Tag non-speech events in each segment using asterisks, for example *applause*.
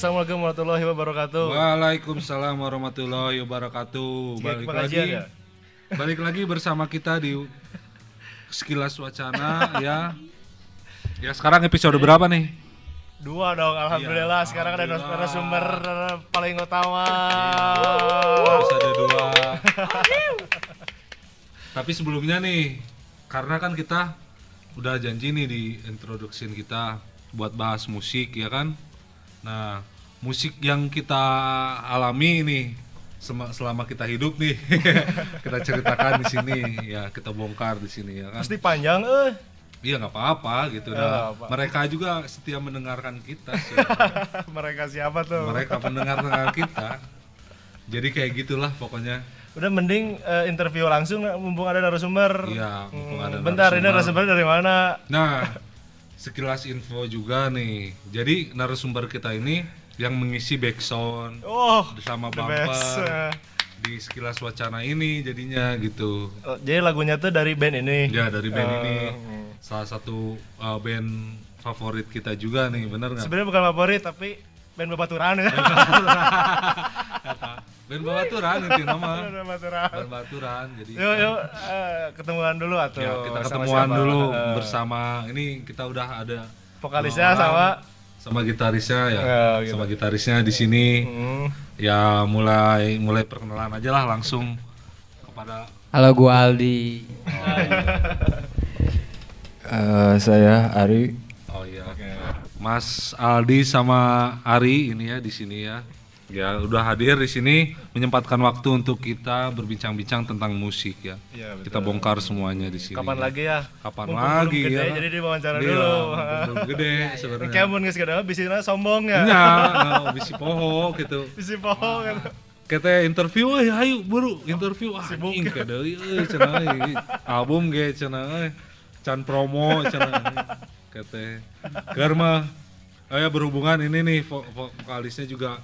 Assalamualaikum warahmatullahi wabarakatuh. Waalaikumsalam warahmatullahi wabarakatuh. Balik lagi, ya? balik lagi bersama kita di sekilas wacana *laughs* ya. Ya sekarang episode berapa nih? Dua dong, alhamdulillah. Iya, Sekarang ada alhamdulillah. narasumber paling utama. Harus ada dua. Tapi sebelumnya nih, karena kan kita udah janji nih di introduction kita buat bahas musik ya kan. Nah, musik yang kita alami sema- selama kita hidup nih *laughs* kita ceritakan di sini ya kita bongkar di sini ya kan. Pasti panjang, eh. Iya nggak apa-apa gitu dah. apa. Mereka juga setia mendengarkan kita. *laughs* Mereka siapa tuh? Mereka pendengar-pendengar kita. Jadi kayak gitulah pokoknya. Udah mending eh, interview langsung mumpung ada narasumber. Iya, mumpung ada Hmm, Bentar, ini narasumber dari mana? Nah, sekilas info juga nih. Jadi narasumber kita ini yang mengisi backsound Oh, best. bumper di sekilas wacana ini jadinya gitu. oh, Jadi lagunya tuh dari band ini. Ya dari band ini Hmm. salah satu uh, band favorit kita juga nih, bener nggak? Sebenarnya bukan favorit tapi band Babaturan ya. *laughs* Band Babaturan itu nama. *laughs* Band Babaturan. Band Babaturan. Jadi Yuk, yuk eh, ketemuan dulu atau ya kita sama ketemuan siapa? dulu Eh, bersama ini kita udah ada vokalisnya sama sama gitarisnya ya. Ya, gitu. Sama gitarisnya di sini. Hmm. Ya mulai mulai perkenalan aja lah langsung kepada Halo gua Aldi. Eh, saya Ari. Oh iya. Mas Aldi sama Ari ini ya di sini ya. Ya udah hadir di sini menyempatkan waktu untuk kita berbincang-bincang tentang musik ya. Iya, betul. kita bongkar semuanya di sini. Kapan lagi ya? Kapan Mumpung lagi belum gede, ya? jadi diwawancara Iya, dulu. belum *laughs* gede sebenarnya. Kayak mun geus bisina sombong ya. Nya, nah, bisi poho gitu. Bisi poho kan. Kita interview, eh ayo buru interview ah Sibuk. anjing ka deui euy cenah euy. album ge cenah euy. Can promo cenah. Kete. Keur mah aya berhubungan ini nih vo- vo- vokalisnya juga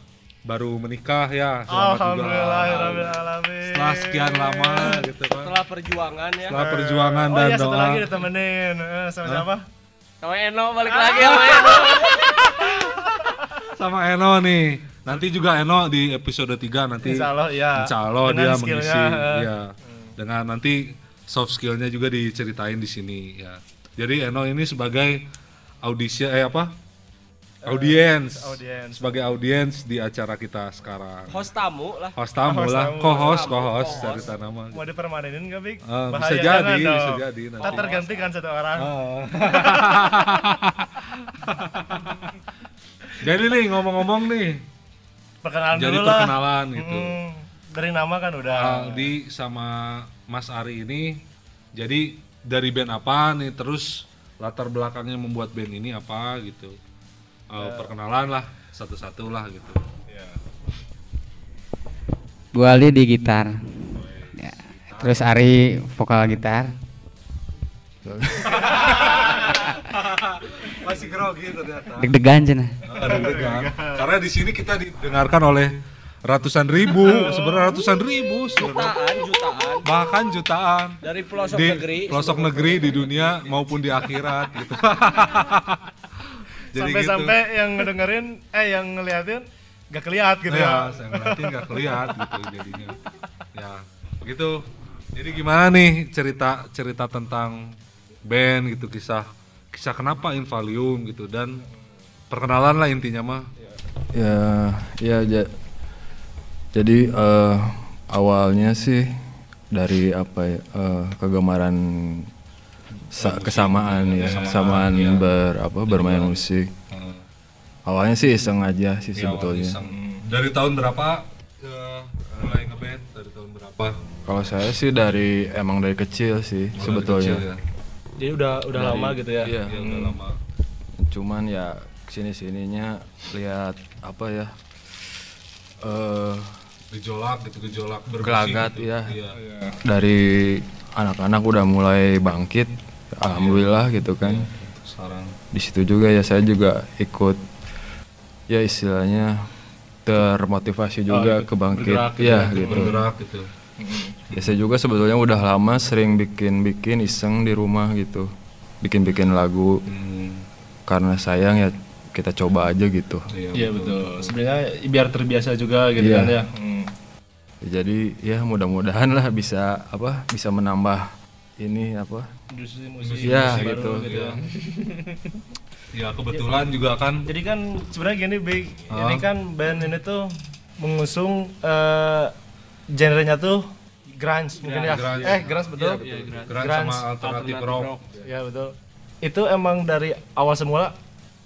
baru menikah ya. Selamat Alhamdulillah juga. alamin. Setelah sekian lama gitu kan. setelah perjuangan ya Setelah perjuangan oh dan iya, satu doa. lagi ditemenin Eh, sama siapa? sama Eno balik lagi sama Eno *laughs* Sama Eno nih. Nanti juga Eno di episode 3 nanti Insya Allah iya. Insya Allah Dengan dia mengisi eh. ya. Dengan nanti soft skillnya juga diceritain di sini ya. Jadi Eno ini sebagai audisi eh apa? Audiens. audiens. Sebagai audiens di acara kita sekarang. host tamu lah Host tamu Host lah, co-host, co-host cerita nama. Mau dipermanenin nggak, Bik? Eh, bisa jadi, jangan bisa dong. jadi nanti. Ntar tergantikan satu orang. Oh. *laughs* Jadi nih ngomong-ngomong nih, Perkenalan jadi dulu lah. perkenalan gitu. Hmm, dari nama kan udah. Aldi sama Mas Ari ini jadi dari band apa nih terus latar belakangnya membuat band ini apa gitu Eh, perkenalan lah satu-satu lah gitu Gua Aldi di gitar. Ya. Terus Ari vokal gitar. *laughs* masih grogi ternyata Deg-degan cenah. karena di sini kita didengarkan oleh ratusan ribu sebenarnya ratusan ribu sebenarnya. jutaan jutaan bahkan jutaan dari pelosok di negeri pelosok negeri di dunia maupun di akhirat gitu *laughs* Jadi gitu. Sampai-sampai yang ngedengerin, eh yang ngeliatin gak keliat gitu ya. ya, saya ngeliatin nggak kelihat gitu jadinya. Ya, begitu. Jadi gimana nih cerita cerita tentang band gitu kisah kisah kenapa Invalium gitu dan perkenalan lah intinya mah. Ya, ya ja- jadi eh, awalnya sih dari apa ya eh, kegemaran sa- kesamaan ya, kesamaan ber apa bermain musik. Awalnya sih iseng aja sih Ya, sebetulnya. iseng. Dari tahun berapa eh, mulai ngeband? Dari tahun berapa? Kalau saya sih dari emang dari kecil sih Mulai sebetulnya. kecil ya. Jadi udah udah lama gitu ya. Iya. Ya, udah lama. Cuman ya ke sini sininya lihat apa ya eh Gejolak gitu, gejolak berbisik Gelagat, gitu. iya. Iya. dari anak-anak udah mulai bangkit, alhamdulillah gitu kan. Sekarang Di situ juga ya saya juga ikut ya istilahnya termotivasi juga kebangkit, bergerak ya gitu, gitu. bergerak gitu. Ya saya juga sebetulnya udah lama sering bikin-bikin iseng di rumah gitu, bikin-bikin lagu Hmm. karena sayang ya kita coba aja gitu. Iya betul. Sebenarnya biar terbiasa juga gitu Iya. kan ya. Hmm. Jadi ya mudah-mudahan lah bisa apa bisa menambah ini apa Industri musik Iya, musik gitu. baru ya. *laughs* Ya kebetulan juga kan Jadi kan sebenarnya gini Big, Ah. ini kan band ini tuh mengusung eh, genrenya tuh grunge mungkin ya. grunge. Eh grunge betul? Grand sama alternatif rock. Ya betul. Itu emang dari awal semula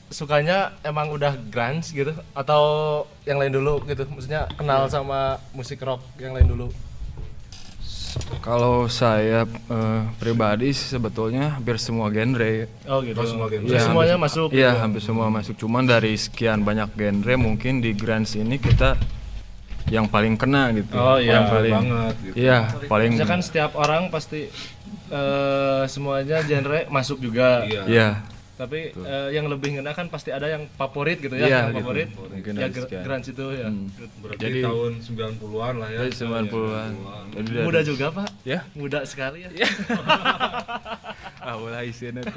sukanya emang udah grunge gitu atau yang lain dulu gitu? Maksudnya kenal sama musik rock yang lain dulu. Kalau saya eh, pribadi sih sebetulnya hampir semua genre. Oh gitu. semua genre. Iya, semuanya hampir- masuk. Iya, hampir semua masuk. Cuman dari sekian banyak genre mungkin di grunge ini kita yang paling kena gitu. Oh, iya. Yang paling banget gitu. Iya, paling Maksudnya kan setiap orang pasti eh, semuanya genre masuk juga. Iya. Iya. Tapi eh, yang lebih ngena kan pasti ada yang favorit gitu ya, Iya, yang gitu. favorit. Mungkin ya dari gr- sekian. grunge itu ya. Hmm. Berarti Jadi- tahun 90-an lah ya. Dari 90-an. Jadi Muda juga, Pak. Ya. Muda sekali ya. *laughs* Ah, ulah isinya tuh. *laughs*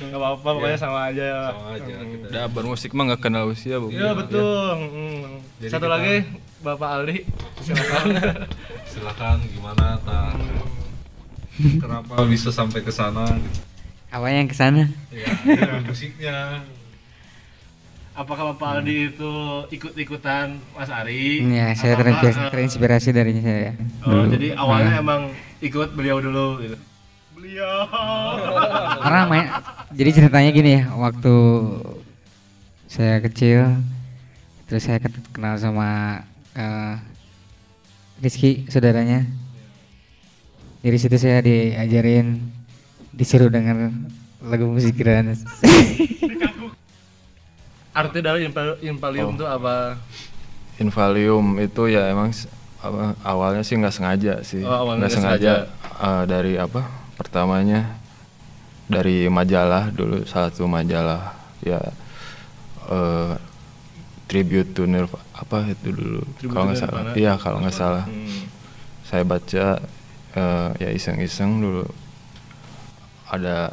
Enggak apa-apa, pokoknya sama aja ya. Sama aja kita. Udah bermusik mah nggak kenal usia, Bu. Iya, betul. Hmm. Jadi Satu kita- lagi Bapak Aldi. Silakan. *laughs* Silakan gimana ta? Kenapa bisa sampai ke sana gitu. Apa yang ke sana? Ya, ya, musiknya. Apakah Bapak Aldi itu ikut-ikutan Mas Ari? Ya, saya Apakah, terinspirasi, eh, terinspirasi dari saya. Oh, dulu. jadi awalnya Nah, emang ikut beliau dulu gitu. Beliau. karena main jadi ceritanya gini ya waktu saya kecil terus saya kenal sama eh, Rizky saudaranya dari situ saya diajarin disuruh denger lagu musik grunge *laughs* Arti dari Impalium itu apa? Invalium itu ya emang apa, awalnya sih nggak sengaja sih. Oh, awalnya Nggak nggak sengaja eh, dari apa? Pertamanya dari majalah dulu salah satu majalah ya eh, tribute to Nirvana apa itu dulu kalau nggak salah. Iya kalau nggak salah. Hmm. Saya baca eh, ya iseng-iseng dulu ada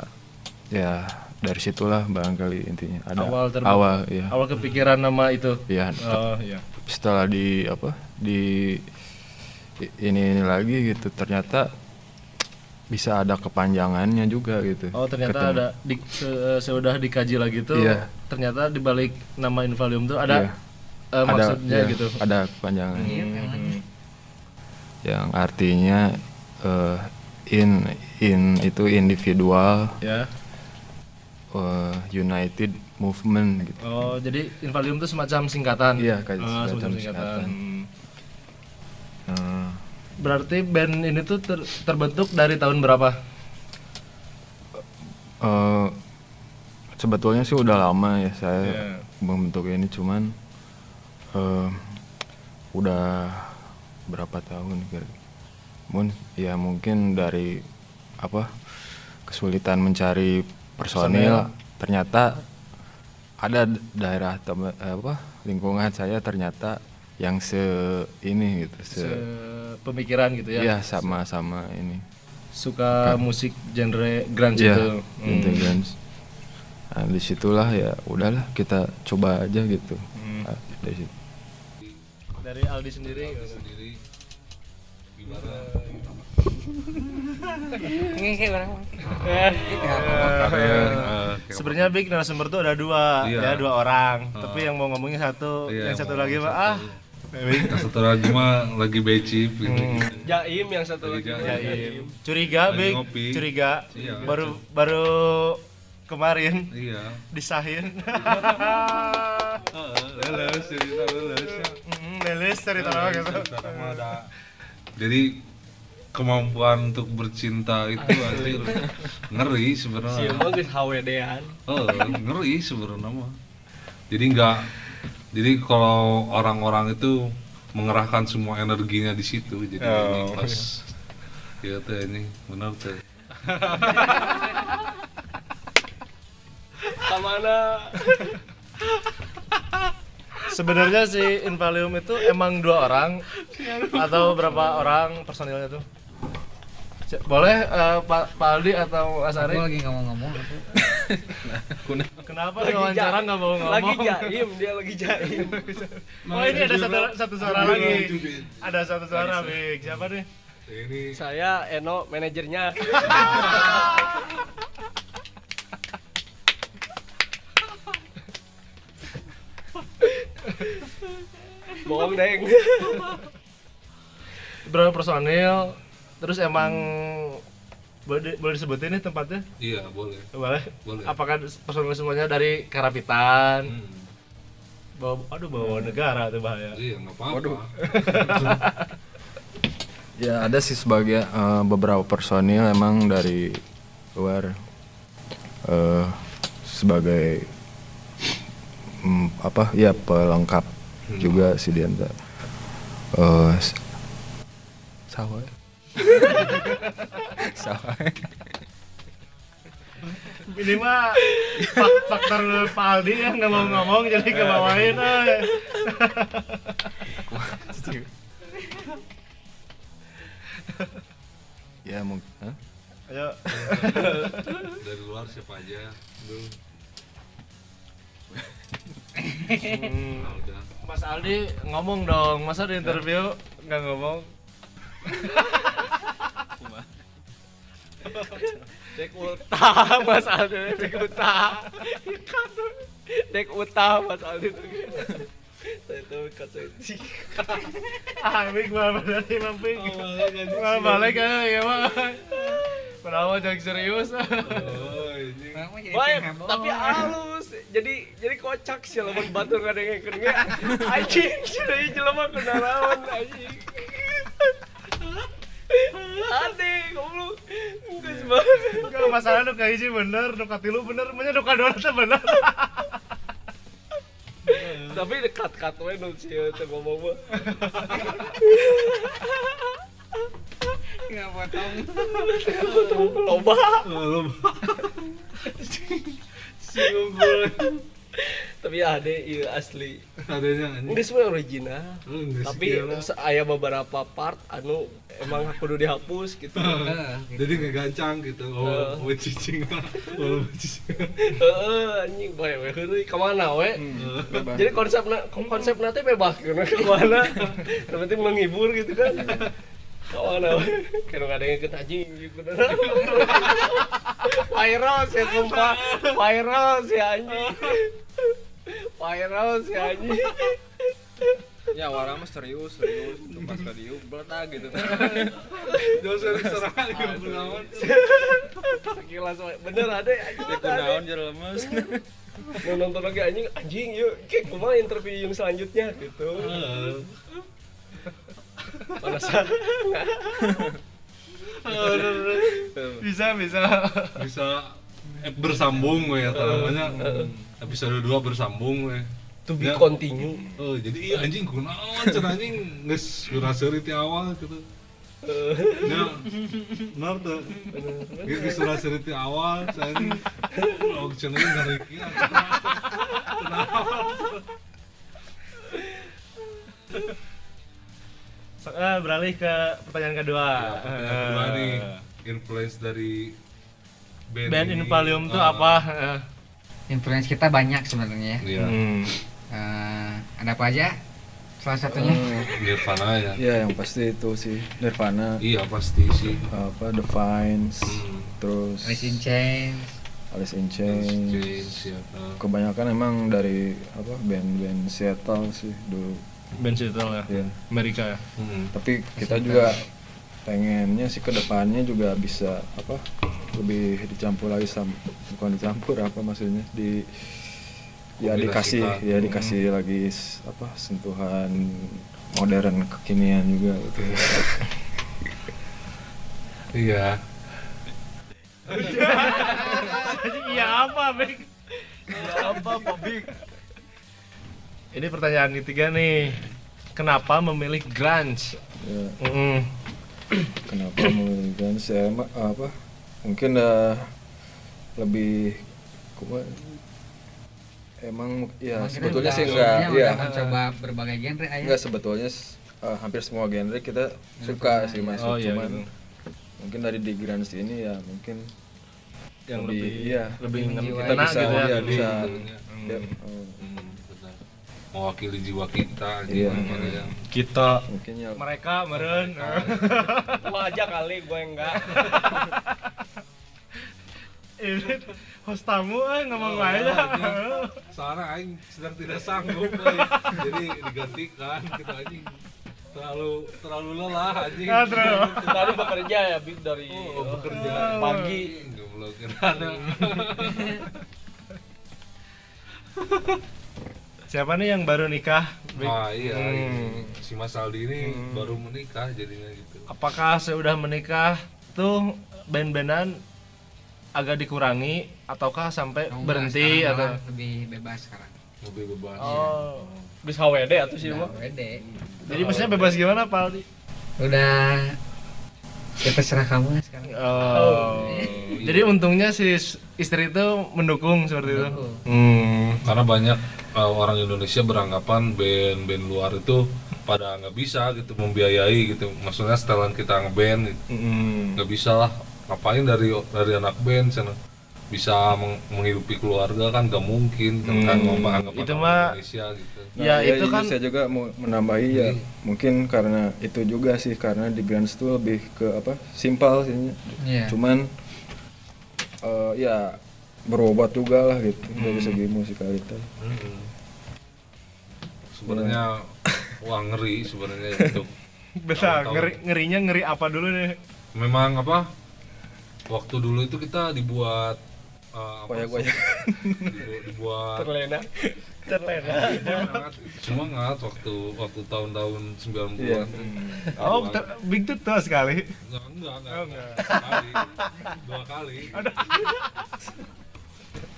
ya dari situlah barangkali intinya ada Awal terbe- awal ya Awal kepikiran nama itu. ya Oh iya. setelah di apa di ini ini lagi gitu ternyata bisa ada kepanjangannya juga gitu Oh ternyata Ketemu. ada di, se- sudah dikaji lagi tuh. Iya. Ternyata di balik nama Invalium tuh ada Iya. eh, maksudnya iya, gitu. ada kepanjangan Hmm. yang artinya eh, in in itu individual Ya. eh, united movement gitu Oh jadi Invalium itu semacam singkatan. Iya, kayak Oh, semacam singkatan. singkatan. Hmm. Nah, Berarti band ini tuh ter- terbentuk dari tahun berapa? eh, sebetulnya sih udah lama ya saya Iya. membentuk ini cuman eh, udah berapa tahun kira Mun, ya mungkin dari apa kesulitan mencari personil ternyata ada daerah tem- eh, apa lingkungan saya ternyata yang se ini gitu se, Se- pemikiran gitu ya. Iya, sama-sama ini Suka musik genre grunge Iya, itu. Hmm. kan. Nah, di situlah ya udahlah kita coba aja gitu. Hmm. Nah, dari situ. Dari Aldi sendiri. Sendiri gimana? Sebenarnya big narasumber tuh ada dua, Iya. ya dua orang. Tapi yang mau ngomongin satu, Iya, yang satu lagi mah ah. Yang satu lagi mah lagi becip gitu. Jaim yang satu lagi. Jaim. Curiga, Lagi big, ngopi. curiga. Iya. Baru baru kemarin Iya. disahin. Heeh, *laughs* leles cerita ya. Mm, Lelis cerita apa gitu. Sekarang mah ada. Jadi kemampuan untuk bercinta itu anjir ngeri sebenarnya. emang geus HWD-an. Oh, ngeri sebenarnya mah. Jadi nggak jadi kalau orang-orang itu mengerahkan semua energinya di situ jadi ini Oh. pas ya teh ini benar teh Kamana? *laughs* Sebenarnya si Invalium itu emang dua orang atau berapa orang personilnya tuh? C- Boleh eh, Pak Pak Aldi atau Mas Ari? lagi ngomong-ngomong *laughs* Kenapa di wawancara nggak mau ngomong? Lagi jaim, dia lagi jaim. *laughs* Oh ini ada satu satu suara lagi. Ada satu suara, Big. Siapa nih? Ini Saya Eno, manajernya. *laughs* Bohong, Deng. Berapa personil? Terus emang boleh, di- boleh disebutin nih tempatnya? iya boleh. Boleh. Boleh. Apakah personil semuanya dari Karapitan? Hmm. Bawa, aduh bawa negara tuh bahaya. Iya nggak apa-apa. *laughs* Ya ada sih sebagai eh, beberapa personil emang dari luar eh, sebagai mm, apa ya pelengkap juga si Dianta. Eh, s- sawah. *laughs* sawah. Ini mah fak- faktor Pak Aldi yang nggak mau ngomong jadi kebawain. eh. Ya mungkin. Ayo. Dari luar siapa aja? Dulu. Hmm. Udah. Mas Aldi ngomong dong, masa di interview nggak ngomong? Dek utah, Mas Aldi, dek utah. Dek utah, Mas Aldi. *laughs* Ah, Big balik kan ya mah. Jangan serius. Oh. Baik, tapi halus. Jadi jadi kocak sih lamun batur ge. Anjing, sudah jelema kenalan anjing. Ade, goblok. Geus banget. Enggak masalah nu kahiji bener, nu katilu bener, nu bener. Tapi dekat kat we nu sieu teh ngomong mah. Nggak potong. Loba. Tapi ade ieu asli. Adanya anjing. Geus we original. Nggak Tapi segila. se- aya beberapa part anu emang *laughs* kudu dihapus gitu. Jadi nggak gancang gitu. Oh, mau cicing. *laughs* Oh, mau cicing. Heeh, anjing bae we heureuy ka mana we? Jadi konsepna konsepna teh bebas gitu ke mana? *laughs* Yang penting menghibur gitu kan. Ka mana we? Kira ada yang anjing gitu. Viral sih sumpah. Viral sih anjing. Viral sih anjing. *laughs* Ya orang mah serius, serius. Tuh pas ke diu beledak gitu. Dosa diserang ke Gunawan. Sekilas bener ada. Di kunaon jeung lemes. *laughs* Nu nonton lagi anjing anjing yuk kayak kumaha interview yang selanjutnya gitu. Penasaran. *laughs* Bisa, bisa. Bisa eh, bersambung ya namanya. Episode 2 bersambung we. To be Ya. continue. Oh, jadi iya anjing kunaon cenah anjing geus suraseuri ti awal gitu. Ya, benar tuh. Geus geus suraseuri ti awal, saya ini oh cenah kieu. So, eh, beralih ke pertanyaan kedua. Pertanyaan kedua nih, influence dari band, Band ini. Invalium tuh Ah, apa? Eh, Influence kita banyak sebenarnya. ya. Iya, hmm. Eh, ada apa aja? Salah satunya. Nirvana ya. Ya yang pasti itu sih Nirvana, Iya pasti sih. apa The Vines, Hmm. terus Alice in Chains. Alice in Chains. Chains, ya. Kebanyakan emang dari apa band-band Seattle sih dulu. Band Seattle ya. Ya. Amerika ya. Hmm. Tapi kita juga pengennya sih ke depannya juga bisa apa lebih dicampur lagi sama bukan dicampur apa maksudnya di ya dikasih Kombinasikan. ya dikasih lagi s- apa sentuhan modern kekinian juga gitu. *laughs* Iya. *laughs* Iya apa, Big? Ya apa Bobik? Ini pertanyaan ketiga nih. Kenapa memilih grunge? ya, Mm-mm. kenapa memilih saya ma- apa mungkin uh, lebih kuma- emang ya sebetulnya sih enggak ya mencoba berbagai genre ayah. enggak sebetulnya uh, hampir semua genre kita suka sih masuk Oh, iya, cuman gitu. mungkin dari di Grants ini ya mungkin yang lebih, lebih iya. lebih menjiwai. kita bisa gitu ya iya, bisa ya, Hmm. oh, Hmm, benar. mewakili jiwa kita Iya. ya kita mungkin ya mereka meren *laughs* Gua aja kali gue enggak. *laughs* ini host tamu eh ngomong Oh, aja iya. Soalnya Aing sedang tidak sanggup woy. jadi digantikan kita anjing terlalu terlalu lelah anjing Ah, terlalu. Tadi bekerja ya Big dari oh, bekerja pagi. goblok *laughs* siapa nih yang baru nikah Big? ah iya Hmm. ini. si Mas Aldi ini baru menikah jadinya gitu apakah sudah menikah tuh band-bandan agak dikurangi ataukah sampai Oh, enggak, berhenti sekarang atau? lebih bebas sekarang. Lebih bebas. Oh Bisa HWD atau sih mah. pede jadi maksudnya bebas gimana Pak Aldi udah ya terserah kamu lah sekarang. Oh. Jadi untungnya si istri itu mendukung seperti itu? Mendukung. hmm. karena banyak uh, orang Indonesia beranggapan band-band luar itu pada nggak bisa gitu membiayai gitu. Maksudnya setelan kita ngeband gitu. Hmm. nggak bisa lah ngapain dari dari anak band sana bisa meng- menghidupi keluarga kan gak mungkin Hmm. kan ngomong Itu mah- Indonesia gitu Ya, itu ini kan saya juga mau menambahi ya mungkin karena itu juga sih karena di Grants itu lebih ke apa simpel sih Iya. cuman eh, ya berobat juga lah gitu dari Hmm. segi musikalitas Mm-mm. sebenarnya wah ngeri sebenarnya *laughs* bisa Tahu-tahu. ngeri ngerinya ngeri apa dulu nih memang apa waktu dulu itu kita dibuat uh, apa, Koyak-koyak. dibu- dibuat Terlena. Terlena. semangat waktu waktu tahun-tahun 90-an Iya. oh ter- big tuh tuh sekali enggak enggak enggak, Oh, enggak. Sekali. dua kali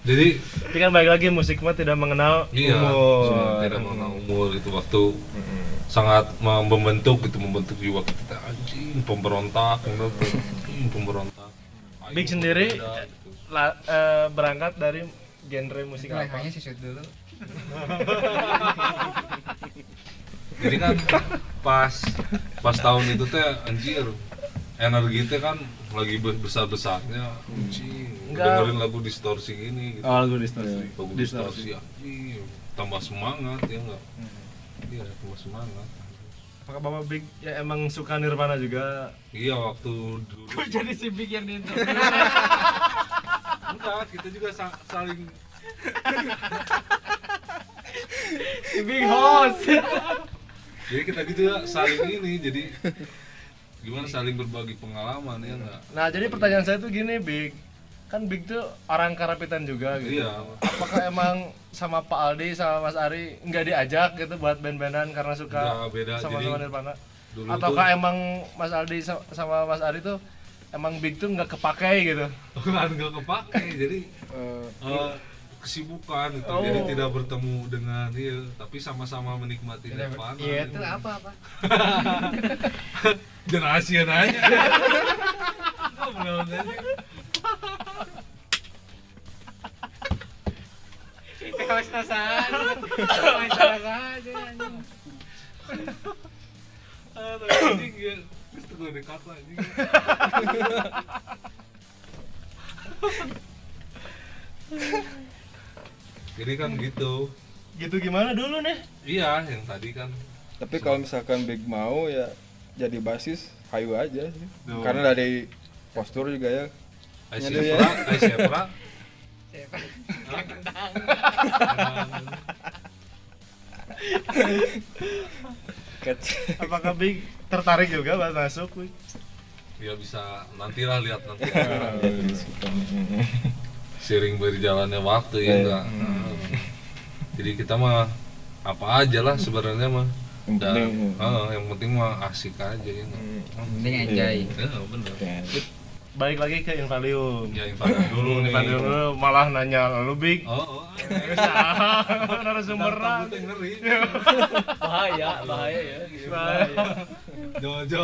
jadi tapi kan balik lagi musik mah tidak mengenal iya umur tidak mengenal umur itu waktu sangat membentuk gitu membentuk jiwa kita anjing pemberontak. Anjing, pemberontak Big sendiri la- eh, berangkat dari genre musik apa? Lehanya sih shoot dulu. *laughs* Jadi kan pas pas tahun itu teh anjir energi teh kan lagi besar besarnya anjing Enggak. dengerin lagu distorsi gini gitu. Oh lagu distorsi. Lagu distorsi. Anjing tambah semangat ya enggak? Iya tambah semangat apakah bapak big ya emang suka Nirvana juga? Iya waktu dulu. Jadi si big yang di enggak kita juga sa- saling big host. Jadi kita gitu ya saling ini jadi gimana saling berbagi pengalaman ya enggak? Nah jadi pertanyaan saya tuh gini big kan big tuh orang karapitan juga gitu. Iya. Apakah emang sama Pak Aldi sama Mas Ari nggak diajak gitu buat band-bandan karena suka beda. sama Jadi, sama Nirvana? ataukah tuh emang Mas Aldi sa- sama Mas Ari tuh emang big tuh nggak kepakai gitu? Kan nggak kepake jadi Eh, eh, kesibukan gitu. Oh. jadi tidak bertemu dengan dia tapi sama-sama menikmati Nirvana iya, itu apa apa? *laughs* Jangan asian *laughs* aja belum aja. Harus nasan harus nasan Aduh, anjing. Ya itu gue dekat lah anjing jadi kan gitu. Gitu gimana dulu nih iya yang tadi kan. Tapi kalau misalkan Big mau ya jadi basis hayu aja sih. Tuh. karena dari postur juga ya. Nyadu ya. Aisyah Apakah big tertarik juga buat masuk Big? ya bisa. Nantilah lihat nanti. *laughs* Sering berjalannya waktu ya Iya. enggak jadi kita mah apa aja lah sebenarnya mah. Yang Dan, penting, eh, yang penting mah asik aja ya enggak? Mending enjoy. Ya bener. Ya, balik lagi ke Invalium. Ya Invalium dulu nih. Invalium dulu malah nanya lu big oh, oh bisa. *laughs* Narasumberan Takutnya ngeri. *laughs* Bahaya, bahaya ya. gitu. Bahaya. Jojo.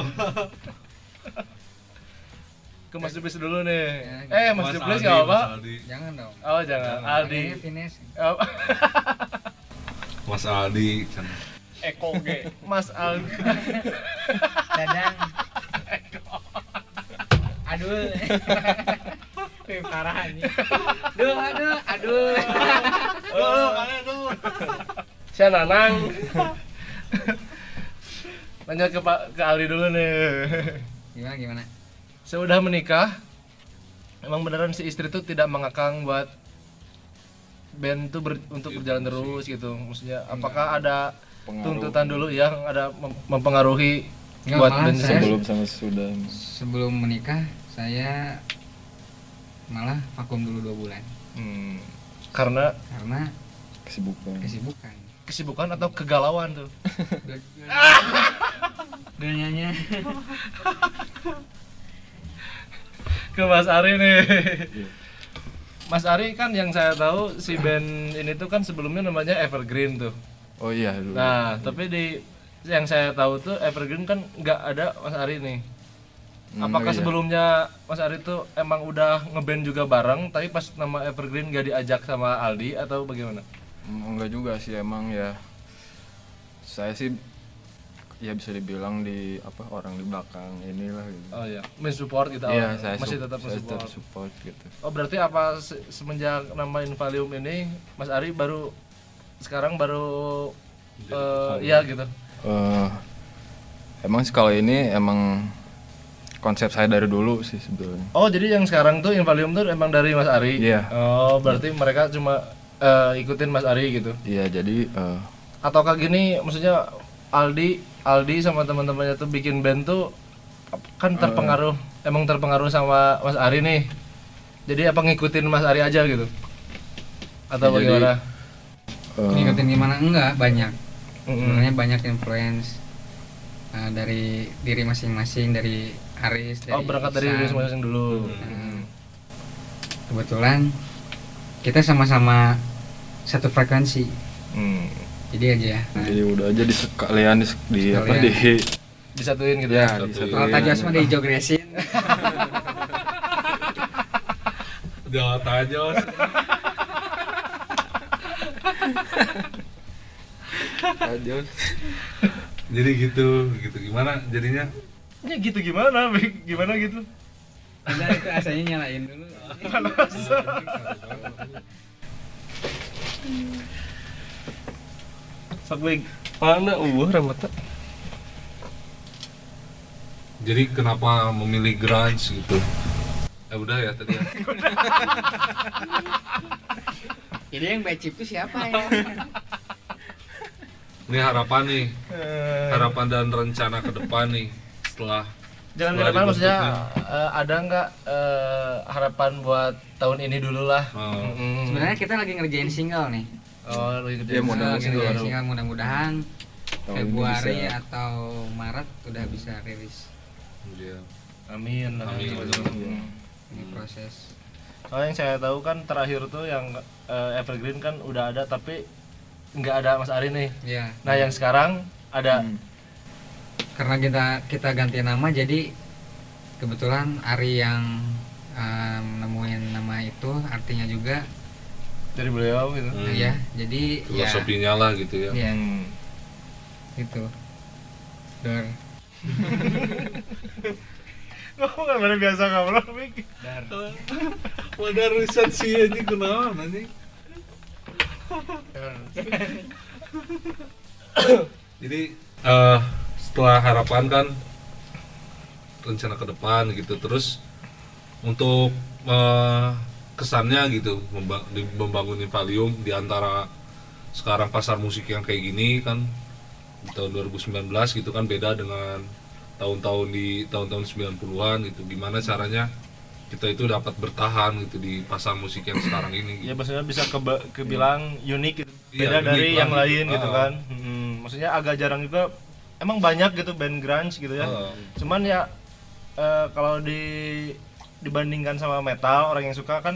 Ke Mas Dublis dulu nih. Ya, eh Mas Mas Dublis Aldi, nggak apa Aldi. Jangan dong. Oh jangan. Aldi. Ini finish Oh, *laughs* Mas Aldi kan. Eko G. Mas Aldi. Dadang aduh *laughs* Wih, parah Duh, aduh, aduh. *laughs* Saya Nanang. *laughs* Lanjut ke Pak ke Ali dulu nih. Gimana gimana? Saya udah menikah. Emang beneran si istri tuh tidak mengakang buat band tuh ber- untuk berjalan terus gitu. Maksudnya apakah ada Pengaruh. tuntutan dulu yang ada mem- mempengaruhi Nggak, buat band sebelum sama sudah Sebelum menikah saya malah vakum dulu dua bulan Hmm, karena karena kesibukan kesibukan. kesibukan atau kegalauan tuh. Dunianya ke Mas Ari nih. Mas Ari kan yang saya tahu si band ini tuh kan sebelumnya namanya Evergreen tuh. oh iya dulu Nah, tapi di yang saya tahu tuh Evergreen kan nggak ada Mas Ari nih. Hmm, Apakah iya. sebelumnya Mas Ari tuh emang udah ngeband juga bareng, tapi pas nama Evergreen gak diajak sama Aldi atau bagaimana? Hmm, enggak juga sih emang ya saya sih ya bisa dibilang di apa orang di belakang inilah gitu Oh iya, mensupport gitu. Iya, saya masih tetap saya mensupport. tetap support gitu. Oh berarti apa se- semenjak nama Invalium ini Mas Ari baru sekarang baru eh iya gitu. Eh, emang sih kalau ini emang konsep saya dari dulu sih sebetulnya. Oh jadi yang sekarang tuh Invalium tuh emang dari Mas Ari. Iya. Oh berarti mereka cuma eh, ikutin Mas Ari gitu. Iya jadi eh, Ataukah gini maksudnya Aldi Aldi sama teman-temannya tuh bikin band tuh kan terpengaruh emang terpengaruh sama Mas Ari nih. Jadi apa ngikutin Mas Ari aja gitu? Atau Ya, jadi- bagaimana? eh, ngikutin gimana enggak banyak. Mm-mm. Sebenarnya banyak influence uh, dari diri masing-masing dari Aris dari Oh berangkat dari diri masing-masing dulu. Nah, kebetulan kita sama-sama satu frekuensi Hmm. jadi aja nah, jadi udah aja di sekalian di, di apa di Disatuin gitu ya ya. di kalau tajos mah dijogresin *laughs* Jawa Tajos. *laughs* Tajos. Jadi gitu, gitu gimana jadinya? Ya gitu gimana? *laughs* Gimana gitu? Udah itu asanya nyalain dulu *laughs* Sok baik. Mana uh rambutnya? Jadi kenapa memilih grunge gitu? Ya udah ya tadi ya. *laughs* jadi yang baik chip itu siapa ya Ini harapan nih, Eh, harapan dan rencana ke depan nih setelah Jangan setelah harapan maksudnya eh, ada nggak eh, harapan buat tahun ini dulu lah. Oh. Mm-mm. sebenarnya kita lagi ngerjain single nih Oh, lagi gede. Ya, mudah-mudahan Lagi single ngerjain baru. single mudah-mudahan Tahun ini Februari bisa. atau Maret udah bisa rilis Iya. Amin. Amin. Mm. ini proses Soalnya yang saya tahu kan terakhir tuh yang eh, Evergreen kan udah ada tapi nggak ada Mas Ari nih. ya Nah yang sekarang ada. Hmm. Karena kita kita ganti nama jadi kebetulan Ari yang um, nemuin nama itu artinya juga dari beliau gitu. Hmm. ya jadi ya Filosofinya lah gitu ya. ya Hmm. itu Dor Ngomong kan mana biasa ngobrol Mik. Wadah riset sih ini kenalan anjing. *laughs* Jadi eh setelah harapan kan rencana ke depan gitu terus untuk eh, kesannya gitu membangun Valium di antara sekarang pasar musik yang kayak gini kan di tahun 2019 gitu kan beda dengan tahun-tahun di tahun-tahun 90-an gitu gimana caranya kita itu dapat bertahan gitu di pasar musik yang sekarang ini Ya gitu. maksudnya bisa keba kebilang unik gitu. Iya, Beda unik dari yang banget. lain gitu Ah. kan. Hmm, Maksudnya agak jarang juga emang banyak gitu band grunge gitu ya. Ah. Cuman ya eh, kalau di dibandingkan sama metal orang yang suka kan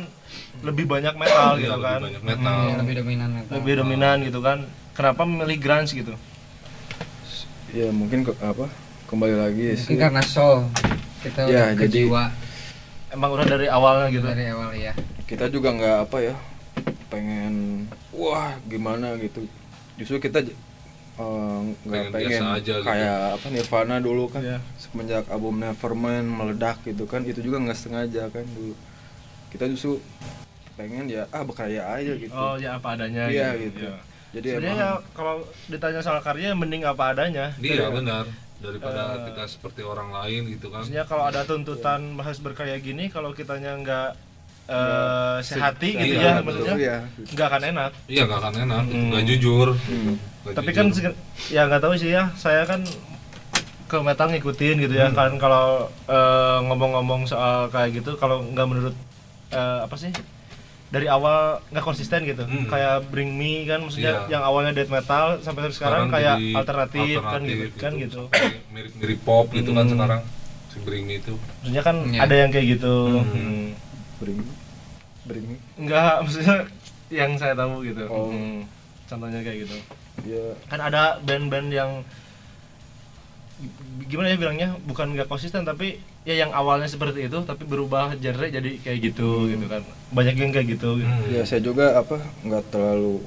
lebih banyak metal Iya, gitu lebih kan. banyak metal. Ya, lebih dominan metal. Lebih dominan gitu kan. Kenapa memilih grunge gitu? ya mungkin ke, apa kembali lagi mungkin sih karena soul kita Ya, udah jadi- jiwa Emang udah dari awalnya gitu. dari awal ya kita juga nggak apa ya pengen wah gimana gitu justru kita eh, nggak Pengen pengen, biasa aja gitu. kayak apa Nirvana dulu kan Iya. semenjak album Nevermind meledak gitu kan itu juga nggak sengaja kan dulu kita justru pengen ya ah berkarya aja gitu Oh ya apa adanya iya gitu. gitu Iya. jadi Sebenarnya emang ya kalau ditanya soal karya mending apa adanya. Iya benar daripada Eh, kita seperti orang lain gitu kan. Maksudnya kalau ada tuntutan harus berkarya gini kalau kitanya nggak eh, sehati gitu Iya, ya betul, maksudnya iya nggak akan enak. Iya nggak akan enak, gitu. Hmm. nggak jujur. Hmm. Nggak Tapi jujur. kan ya nggak tahu sih ya, saya kan ke metal ngikutin gitu ya kan kalau eh, ngomong-ngomong soal kayak gitu kalau nggak menurut eh, apa sih dari awal nggak konsisten gitu Hmm. kayak Bring Me kan maksudnya Iya. yang awalnya death metal sampai sekarang, kayak jadi alternatif, kan gitu alternatif kan gitu mirip-mirip pop gitu kan Hmm. sekarang si Bring Me itu. maksudnya kan Iya. ada yang kayak gitu Hmm. Hmm. Bring bring me. nggak *laughs* maksudnya yang saya tahu gitu Oh. Hmm. contohnya kayak gitu ya kan ada band-band yang gimana ya bilangnya bukan nggak konsisten tapi ya yang awalnya seperti itu tapi berubah genre jadi kayak gitu gitu kan banyak yang kayak gitu, gitu. Hmm. ya saya juga apa nggak terlalu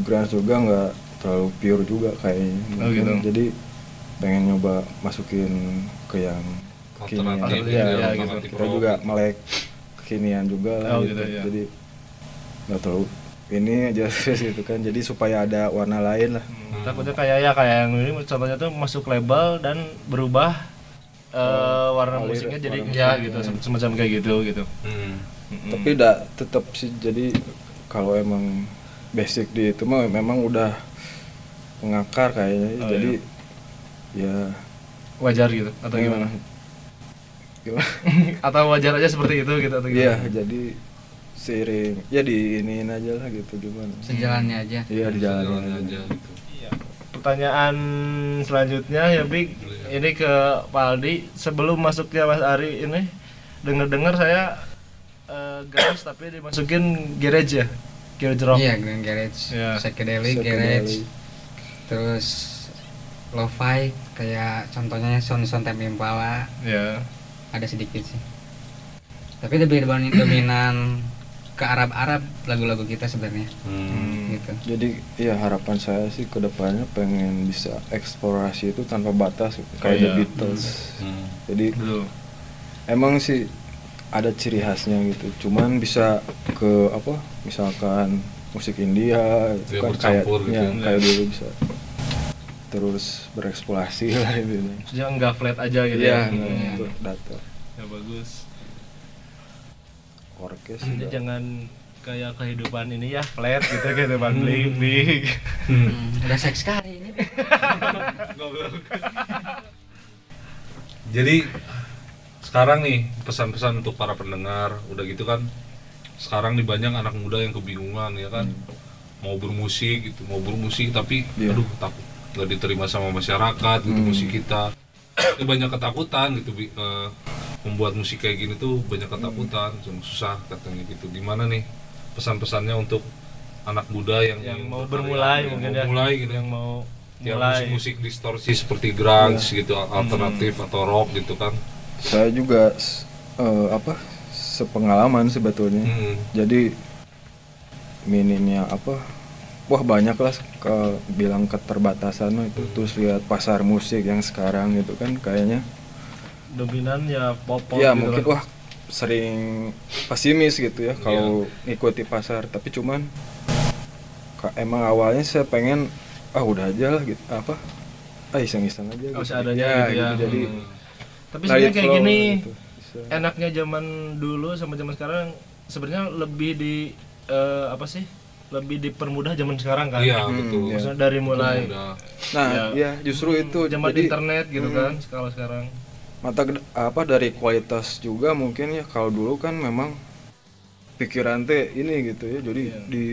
grunge juga nggak terlalu pure juga kayaknya Oh, gitu. jadi pengen nyoba masukin ke yang kekinian Alternatif, ya, ya, ya, gitu. kita juga melek kekinian juga lah Oh, gitu. gitu, ya. jadi nggak terlalu ini aja *laughs* gitu kan. Jadi supaya ada warna lain lah. Hmm, takutnya kayak ya kayak yang ini contohnya tuh masuk label dan berubah eh, warna alir- musiknya jadi warna ya gitu sem- semacam kayak gitu gitu. Hmm. Mm-mm. tapi tidak tetap sih. Jadi kalau emang basic di itu mah memang udah mengakar kayaknya. Oh, jadi ya. Wajar gitu atau gimana gimana *laughs* atau wajar aja seperti itu gitu atau iya gimana jadi seiring ya diinin aja lah gitu gimana sejalannya aja iya di jalan Jalannya aja aja gitu. Iya. Pertanyaan selanjutnya ya Big, ini ke Pak Aldi. Sebelum masuknya Mas Ari ini, dengar-dengar saya eh, guys tapi dimasukin garage ya, garage rock. iya Grand Garage Iya. psychedelic garage terus lo-fi kayak contohnya sound sound Impala Ya. Ada sedikit sih tapi lebih dominan, *clears throat* dominan ke Arab-Arab lagu-lagu kita sebenarnya Hmm. gitu jadi ya harapan saya sih ke depannya pengen bisa eksplorasi itu tanpa batas kayak The iya. Beatles Hmm. jadi Betul. emang sih ada ciri khasnya gitu cuman bisa ke apa misalkan musik India itu Dia kan kayak gitu. ya, kayak dulu bisa terus bereksplorasi lah *laughs* gitu Maksudnya enggak flat aja gitu Iya, ya. nah, Hmm. itu data Ya bagus. orkes Jadi juga. jangan kayak kehidupan ini ya flat gitu gitu Bang Big. Big. Hmm, udah seks sekali ini *laughs* Jadi sekarang nih pesan-pesan untuk para pendengar udah gitu kan sekarang nih banyak anak muda yang kebingungan ya kan mau bermusik gitu mau bermusik tapi Iya. aduh takut nggak diterima sama masyarakat gitu Hmm. musik kita Ini banyak ketakutan gitu. Eh, membuat musik kayak gini tuh banyak ketakutan Hmm. susah katanya gitu gimana nih pesan-pesannya untuk anak muda yang yang mau bermulai yang mungkin mau ya. mulai gitu yang mau yang mulai. musik-musik distorsi seperti grunge Iya. gitu alternatif Hmm. atau rock gitu kan saya juga eh, apa sepengalaman sebetulnya Hmm. jadi minimnya apa wah banyak lah ke bilang keterbatasan itu terus lihat pasar musik yang sekarang gitu kan kayaknya dominan ya pop pop ya gitu mungkin lah. wah sering pesimis gitu ya kalau ngikuti pasar tapi cuman emang awalnya saya pengen ah udah aja lah gitu apa ah iseng-iseng aja Oh, gitu. seadanya Ya, gitu ya. jadi Hmm. tapi sebenarnya kayak flow gini gitu. Bisa. enaknya zaman dulu sama zaman sekarang sebenarnya lebih di eh, apa sih lebih dipermudah zaman sekarang kan Iya Hmm, betul. iya. maksudnya dari mulai nah ya, ya justru itu zaman jadi internet gitu hmm. kan kalau sekarang mata apa dari kualitas juga mungkin ya kalau dulu kan memang pikiran teh ini gitu ya jadi Iya. di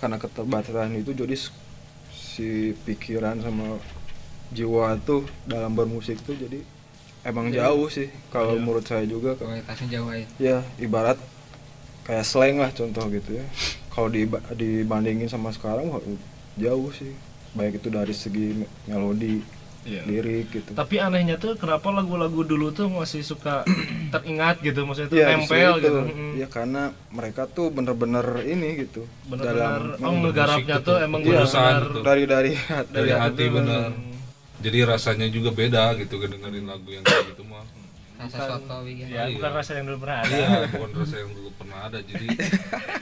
karena keterbatasan itu jadi si pikiran sama jiwa tuh dalam bermusik tuh jadi emang jauh sih kalau Iya. menurut saya juga kualitasnya jauh aja ya ibarat kayak slang lah contoh gitu ya kalau diba- dibandingin sama sekarang jauh sih baik itu dari segi me- melodi Iya. lirik gitu tapi anehnya tuh kenapa lagu-lagu dulu tuh masih suka *clears throat* teringat gitu maksudnya tuh Iya, nempel itu. gitu Mm. Ya karena mereka tuh bener-bener ini gitu. benar-benar oh memang ngegarapnya musik tuh itu emang Iya, benar-benar betul. dari dari Dari hati tuh, bener. mm. Jadi rasanya juga beda gitu dengerin lagu yang kayak gitu mah. Rasa Bukan- soto gitu ya Iya. bukan rasa yang dulu pernah ada Iya, bukan rasa yang dulu pernah ada. Jadi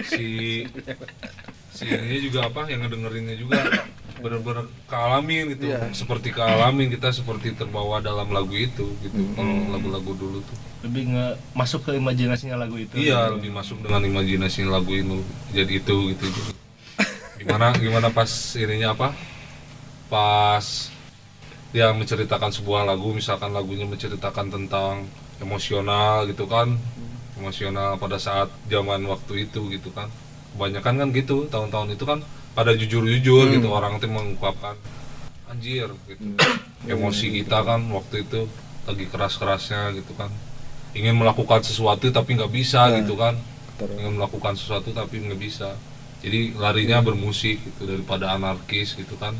si si ininya juga apa yang ngedengerinnya juga benar-benar kealamin gitu. Iya. Seperti kealamin kita seperti terbawa dalam lagu itu gitu. Kalau Hmm. lagu-lagu dulu tuh. lebih nge masuk ke imajinasinya lagu itu Iya, lebih masuk dengan imajinasi lagu itu. Jadi itu gitu. Gimana gimana pas ininya apa? Pas dia menceritakan sebuah lagu, misalkan lagunya menceritakan tentang emosional gitu kan. Emosional pada saat zaman waktu itu gitu kan. Kebanyakan kan gitu, tahun-tahun itu kan pada jujur-jujur gitu orang itu mengungkapkan anjir gitu. Emosi kita kan waktu itu lagi keras-kerasnya gitu kan. Ingin melakukan sesuatu tapi nggak bisa Nah. gitu kan ingin melakukan sesuatu tapi nggak bisa jadi larinya bermusik gitu daripada anarkis gitu kan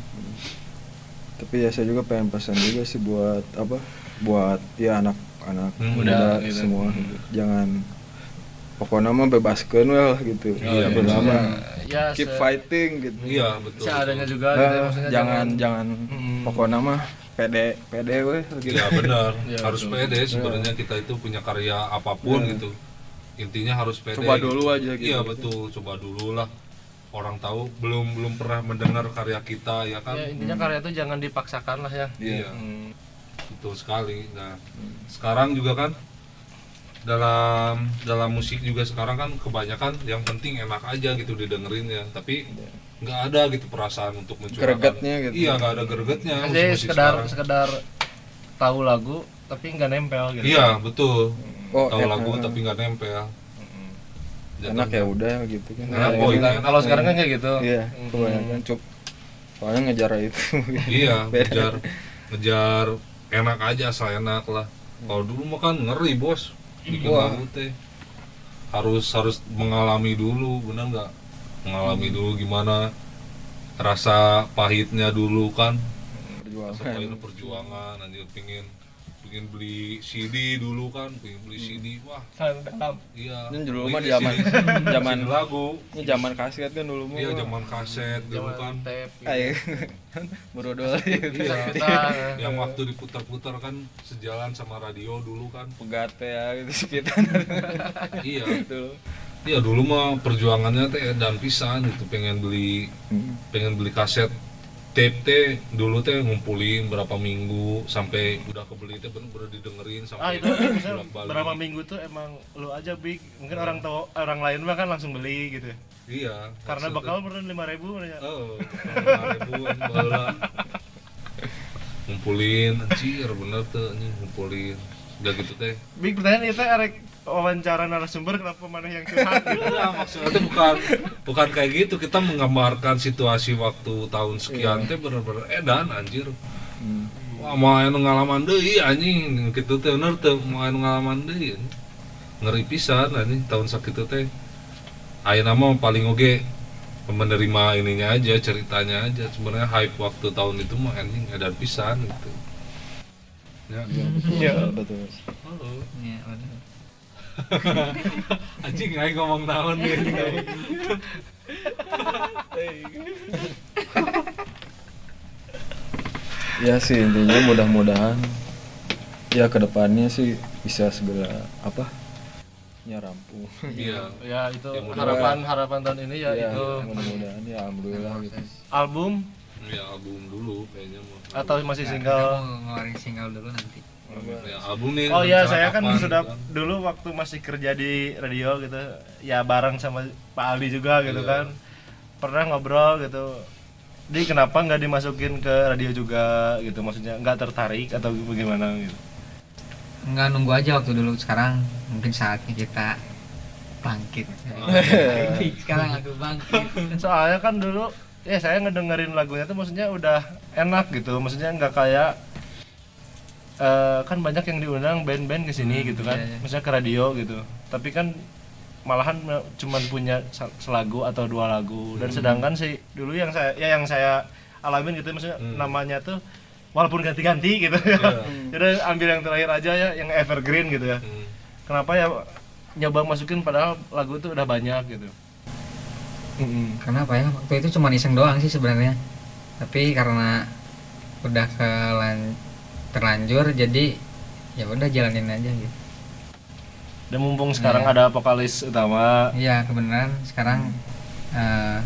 tapi ya saya juga pengen pesan juga sih buat apa buat ya anak-anak Hmm. muda Muda, gitu. semua jangan pokoknya mah bebaskan we lah gitu Iya, Pertama, ya keep se- fighting gitu iya betul seadanya betul. juga Nah, gitu ya, maksudnya jangan jangan Mm. pokoknya mah pede pede we gitu iya benar *laughs* Iya, harus betul. pede sebenarnya kita itu punya karya apa pun Iya. gitu intinya harus pede Coba gitu. dulu aja gitu. iya betul coba dulu lah orang tahu belum belum pernah mendengar karya kita ya kan ya intinya karya itu jangan dipaksakan lah ya iya Hmm. betul sekali nah sekarang juga kan dalam dalam musik juga sekarang kan kebanyakan yang penting enak aja gitu didengerin ya tapi nggak ada gitu perasaan untuk mencurahkan Gregetnya gitu. iya nggak ada gregetnya jadi musik-musik sekedar sekarang. sekedar tahu lagu tapi nggak nempel gitu iya betul Oh, tahu enak. lagu tapi nggak nempel enak ya udah gitu kan. Ya, ini Nah, kalau sekarang kan kayak gitu. Iya Hmm. kebanyakan cup soalnya ngejar itu. *laughs* Iya ngejar. Ngejar enak aja asal enak lah. Kalau dulu mah kan ngeri bos. Bikin lagu teh harus harus mengalami dulu benar nggak? Mengalami dulu gimana? Rasa pahitnya dulu kan. Rasa perjuangan pahitnya perjuangan anjir pingin pingin beli CD dulu kan pingin beli CD wah. Kan dalam. Iya. Ini dulu mah zaman *laughs* zaman lagu. ini zaman kaset kan dulu mah. Iya zaman kaset dulu kan. tape gitu. Ayo, *laughs* berodol gitu. Iya, Kita, yang waktu diputar-putar kan sejalan sama radio dulu kan. Pegat ya gitu sekitar. *laughs* Iya, dulu. iya dulu mah perjuangannya teh dan pisan gitu pengen beli Hmm. pengen beli kaset tape teh dulu teh ngumpulin berapa minggu sampai udah kebeli teh bener-bener didengerin ah sampai itu misalnya bolak-balik. berapa minggu tuh emang lu aja big mungkin orang tahu orang lain mah kan langsung beli gitu Iya. karena bakal meren lima ribu Oh, lima bala. Ngumpulin, anjir bener tuh ngumpulin. Udah gitu teh. big pertanyaan itu arek wawancara narasumber kenapa mana yang curhat gitu *laughs* maksudnya itu bukan bukan kayak gitu. Kita menggambarkan situasi waktu tahun sekian teh bener-bener edan anjir. Hmm. Wah, mau anu ngalaman deui anjing gitu teh bener teh mau anu ngalaman deui. anjing. Ngeri pisan anjing tahun sakitu teh. Ayeuna mah paling oge menerima ininya aja ceritanya aja sebenarnya hype waktu tahun itu mah anjing edan pisan gitu. Ya. Iya. betul. Oh. Iya, bener. *laughs* Anjing aing ngomong naon nih. Ya sih intinya mudah-mudahan ya ke depannya sih bisa segera apa ya rampung. Iya. ya itu Ya, harapan harapan tahun ini ya Ya, itu mudah-mudahan ya alhamdulillah gitu. album Ya album dulu kayaknya atau masih Nah, single mau ngeluarin single dulu nanti Ya, album nih. Oh ya, rencana saya kan kapan, sudah gitu kan. dulu waktu masih kerja di radio gitu, ya bareng sama Pak Aldi juga gitu Iya. kan. Pernah ngobrol gitu. Di kenapa nggak dimasukin ke radio juga gitu? Maksudnya nggak tertarik atau bagaimana gitu? nggak nunggu aja waktu dulu sekarang mungkin saatnya kita bangkit *laughs* sekarang aku bangkit Soalnya kan dulu ya saya ngedengerin lagunya tuh maksudnya udah enak gitu. Maksudnya nggak kayak eh, kan banyak yang diundang band-band ke sini gitu kan. iya, iya. Maksudnya ke radio gitu. Tapi kan malahan cuman punya selagu atau dua lagu dan sedangkan sih dulu yang saya ya yang saya alamin gitu maksudnya Hmm. namanya tuh walaupun ganti-ganti gitu Iya. *laughs* jadi ambil yang terakhir aja ya yang evergreen gitu ya Hmm. kenapa ya nyoba masukin padahal lagu itu udah banyak gitu Mm-mm. karena apa ya waktu itu cuma iseng doang sih sebenarnya tapi karena udah kelan terlanjur jadi ya udah jalanin aja gitu Dan mumpung sekarang Iya. ada vokalis utama, iya kebenaran sekarang eh,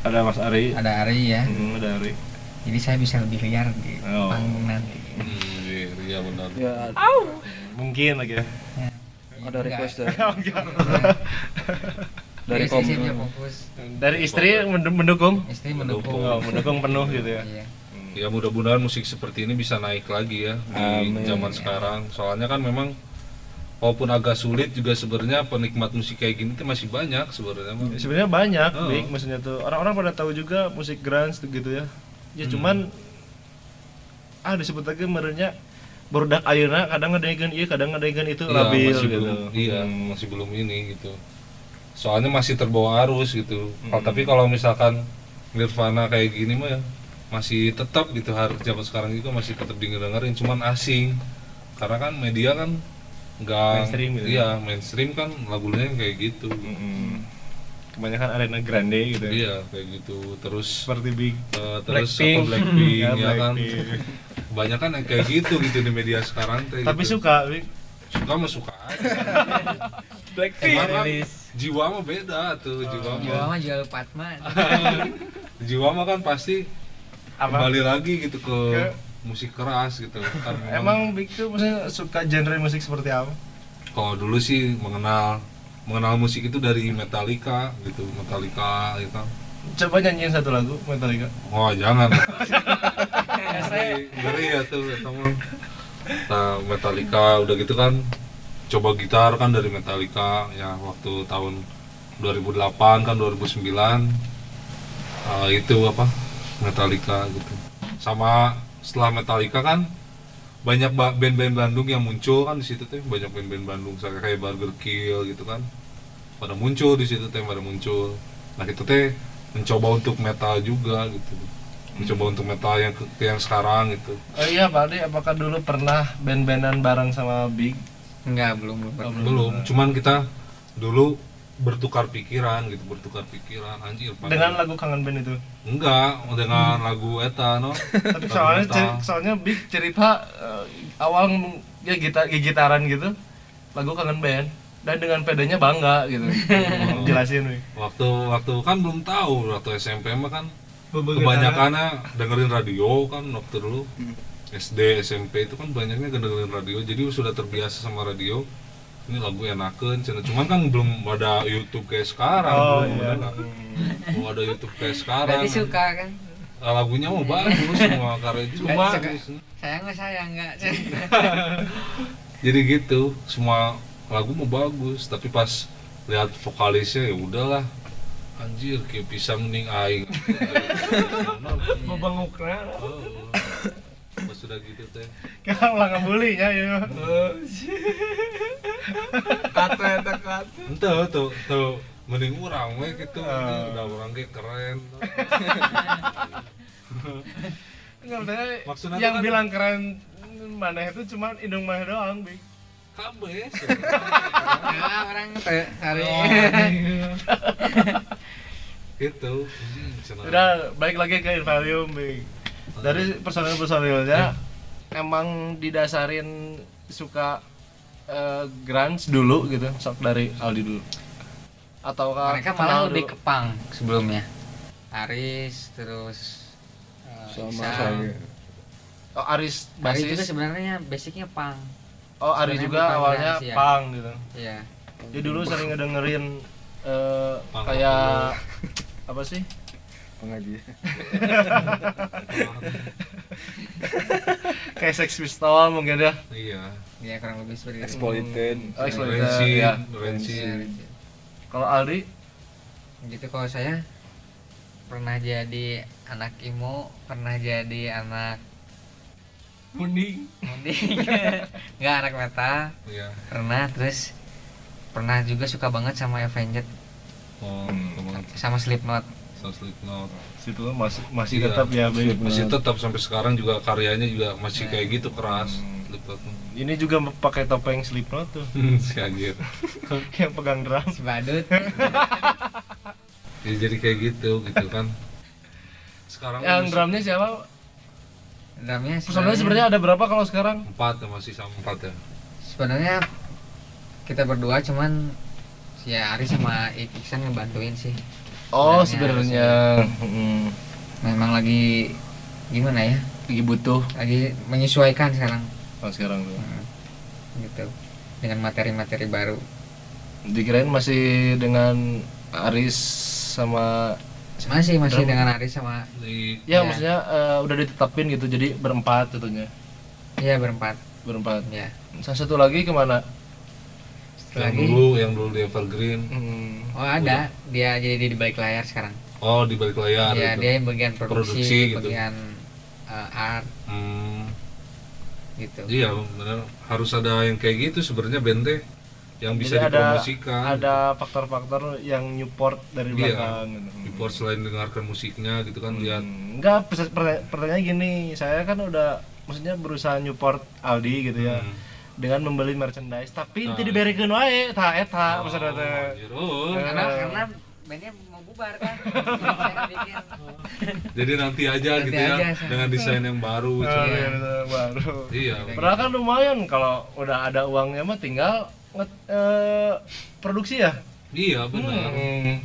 ada Mas Ari. ada Ari ya Hmm, ada Ari. jadi saya bisa lebih liar di Oh. panggung nanti Hmm, iya, iya benar. Ya Mungkin lagi ya. Ya. ada request *laughs* dari dari dari kom Dari istri mendu- mendukung. istri mendukung Oh, mendukung penuh gitu ya. iya Ya mudah-mudahan musik seperti ini bisa naik lagi ya di Amin. zaman sekarang. Soalnya kan memang walaupun agak sulit juga sebenarnya penikmat musik kayak gini tuh masih banyak sebenarnya. Bang. Sebenarnya banyak, Oh. Big, maksudnya tuh orang-orang pada tahu juga musik grunge tuh gitu ya. Ya Hmm. cuman ah disebut lagi merenya barudak ayeuna kadang ngedengekeun ieu, kadang ngedengekeun itu Iya, labil masih gitu. belum, iya Hmm. masih belum ini gitu. Soalnya masih terbawa arus gitu. Kalau- Hmm. Tapi kalau misalkan Nirvana kayak gini mah ya masih tetap gitu harus zaman sekarang juga masih tetap dengerin cuman asing karena kan media kan nggak Mainstream gitu ya? iya mainstream kan lagunya kayak gitu Mm-mm. Kebanyakan Arena Grande gitu ya. iya kayak gitu terus Seperti Big eh, terus Blackpink. Blackpink *laughs* Ya, ya, kan kebanyakan yang kayak gitu gitu di media sekarang teh Tapi gitu. suka, Big. suka mah suka aja *laughs* Blackpink Emang kan jiwa mah beda tuh jiwa Gua mah mah jual Patma *laughs* jiwa mah kan pasti Apa? kembali lagi gitu ke, Ke- musik keras gitu kan *laughs* Emang Big tuh maksudnya suka genre musik seperti apa? kalau dulu sih mengenal mengenal musik itu dari Metallica gitu Metallica gitu Coba nyanyiin satu lagu Metallica. oh jangan *laughs* ngeri ya tuh ya, kamu nah Metallica udah gitu kan coba gitar kan dari Metallica ya waktu tahun 2008 kan 2009 eh, itu apa Metallica gitu. Sama setelah Metallica kan banyak ba- band-band Bandung yang muncul kan di situ tuh banyak band-band Bandung saya kayak Burger Kill gitu kan. Pada muncul di situ teh pada muncul. Nah kita teh mencoba untuk metal juga gitu. Mencoba untuk metal yang ke- yang sekarang gitu. Oh iya, Pak Ade, apakah dulu pernah band-bandan bareng sama Big? enggak belum belum pernah. belum cuman kita dulu bertukar pikiran gitu bertukar pikiran. Anjir pada- Dengan lagu Kangen Band itu. enggak dengan lagu eta no. Tapi Lagu soalnya cer- soalnya Big cerita eh, awal ya gitar gitaran gitu. Lagu Kangen Band. Dan dengan pedenya bangga gitu. Jelasin, Big. waktu waktu kan belum tahu waktu SMP mah kan kebanyakannya dengerin radio kan waktu dulu. SD SMP itu kan banyaknya dengerin radio. Jadi sudah terbiasa sama radio ini lagu enakan cina cuman kan belum ada YouTube kayak sekarang Oh, belum iya. ada kan. belum ada YouTube kayak sekarang berarti suka kan lagunya mau bagus *laughs* semua karya cuma Suka. sayang mah sayang enggak *laughs* jadi gitu semua lagu mau bagus tapi pas lihat vokalisnya ya udahlah anjir kayak pisang mending aing *laughs* Mau bangukna. oh, sudah gitu teh Kan ulah ngabulinya ya. kata eta kata ente tuh tuh mending orang we gitu Oh. udah orang kayak keren *laughs* Enggak maksudnya yang kan- bilang keren mana itu cuma hidung mana doang, Big. kabeh nah, orang teh hari gitu Anjing, cenah. Udah balik lagi ke Invalium, Big. Dari personil-personilnya emang didasarin suka eh, grunge dulu gitu, sok dari Aldi dulu. Atau mereka malah lebih ke punk sebelumnya Aris terus eh, sama saya Oh, Aris Aris juga basis. sebenarnya basicnya punk Oh, Aris sebenarnya juga awalnya ya. punk gitu. Iya Dia dulu sering ngedengerin eh, Punk kayak apa sih? Pengajian *laughs* Kayak Sex Pistol mungkin ya. iya. Iya kurang lebih seperti itu. Exploited. Oh, Exploited, ya. Rensi Iya, Kalau Aldi? Gitu kalau saya pernah jadi anak imo pernah jadi anak mending munding. *laughs* Nggak anak metal. Iya. Pernah terus pernah juga suka banget sama Avenged. Oh sama Slipknot Slipknot situ masih masih Iya. tetap ya Big. masih tetap sampai sekarang juga karyanya juga masih kayak gitu keras Slipknot Ini juga pakai topeng Slipknot tuh si anjir *laughs* yang pegang drum. si badut *laughs* ya, jadi kayak gitu gitu kan sekarang Yang masih drumnya siapa? drumnya Personilnya sebenarnya ada berapa kalau sekarang? empat ya masih sama empat ya sebenarnya kita berdua cuman ya Ari sama Ik- Iksan ngebantuin sih Oh, Sebenarnya. sebenarnya mm, memang lagi gimana ya? Lagi butuh. Lagi menyesuaikan sekarang. Oh, sekarang tuh. Hmm, gitu. Dengan materi-materi baru. Dikirain masih dengan Aris sama masih masih Drum. dengan Ari sama Di ya, Ya. maksudnya eh, udah ditetapin gitu jadi berempat tentunya. Iya berempat. Berempat. Ya satu lagi ke mana yang lagi dulu yang dulu di Evergreen. Hmm, oh ada dia jadi di balik layar sekarang Oh, di balik layar ya gitu. dia yang bagian produksi, Produksi gitu. bagian uh, art Hmm, gitu iya benar harus ada yang kayak gitu sebenarnya band teh yang bisa Jadi ada dipromosikan. ada faktor-faktor yang nyupport dari Iya. belakang gitu. Report selain dengarkan musiknya gitu kan lihat Hmm, enggak persa- pertanya- pertanyaannya gini saya kan udah maksudnya berusaha nyupport Aldi gitu ya Hmm. Dengan membeli merchandise tapi Nah, tidak diberikan wae tah eta Oh, maksudnya teh. Eh. karena karena bandnya mau bubar kan. *laughs* Jadi nanti aja Nanti gitu ya aja, San. dengan desain yang baru. *laughs* Oh, cuman. iya, baru Iya. padahal kan lumayan kalau udah ada uangnya mah tinggal nge- eh, produksi ya Iya benar. Hmm.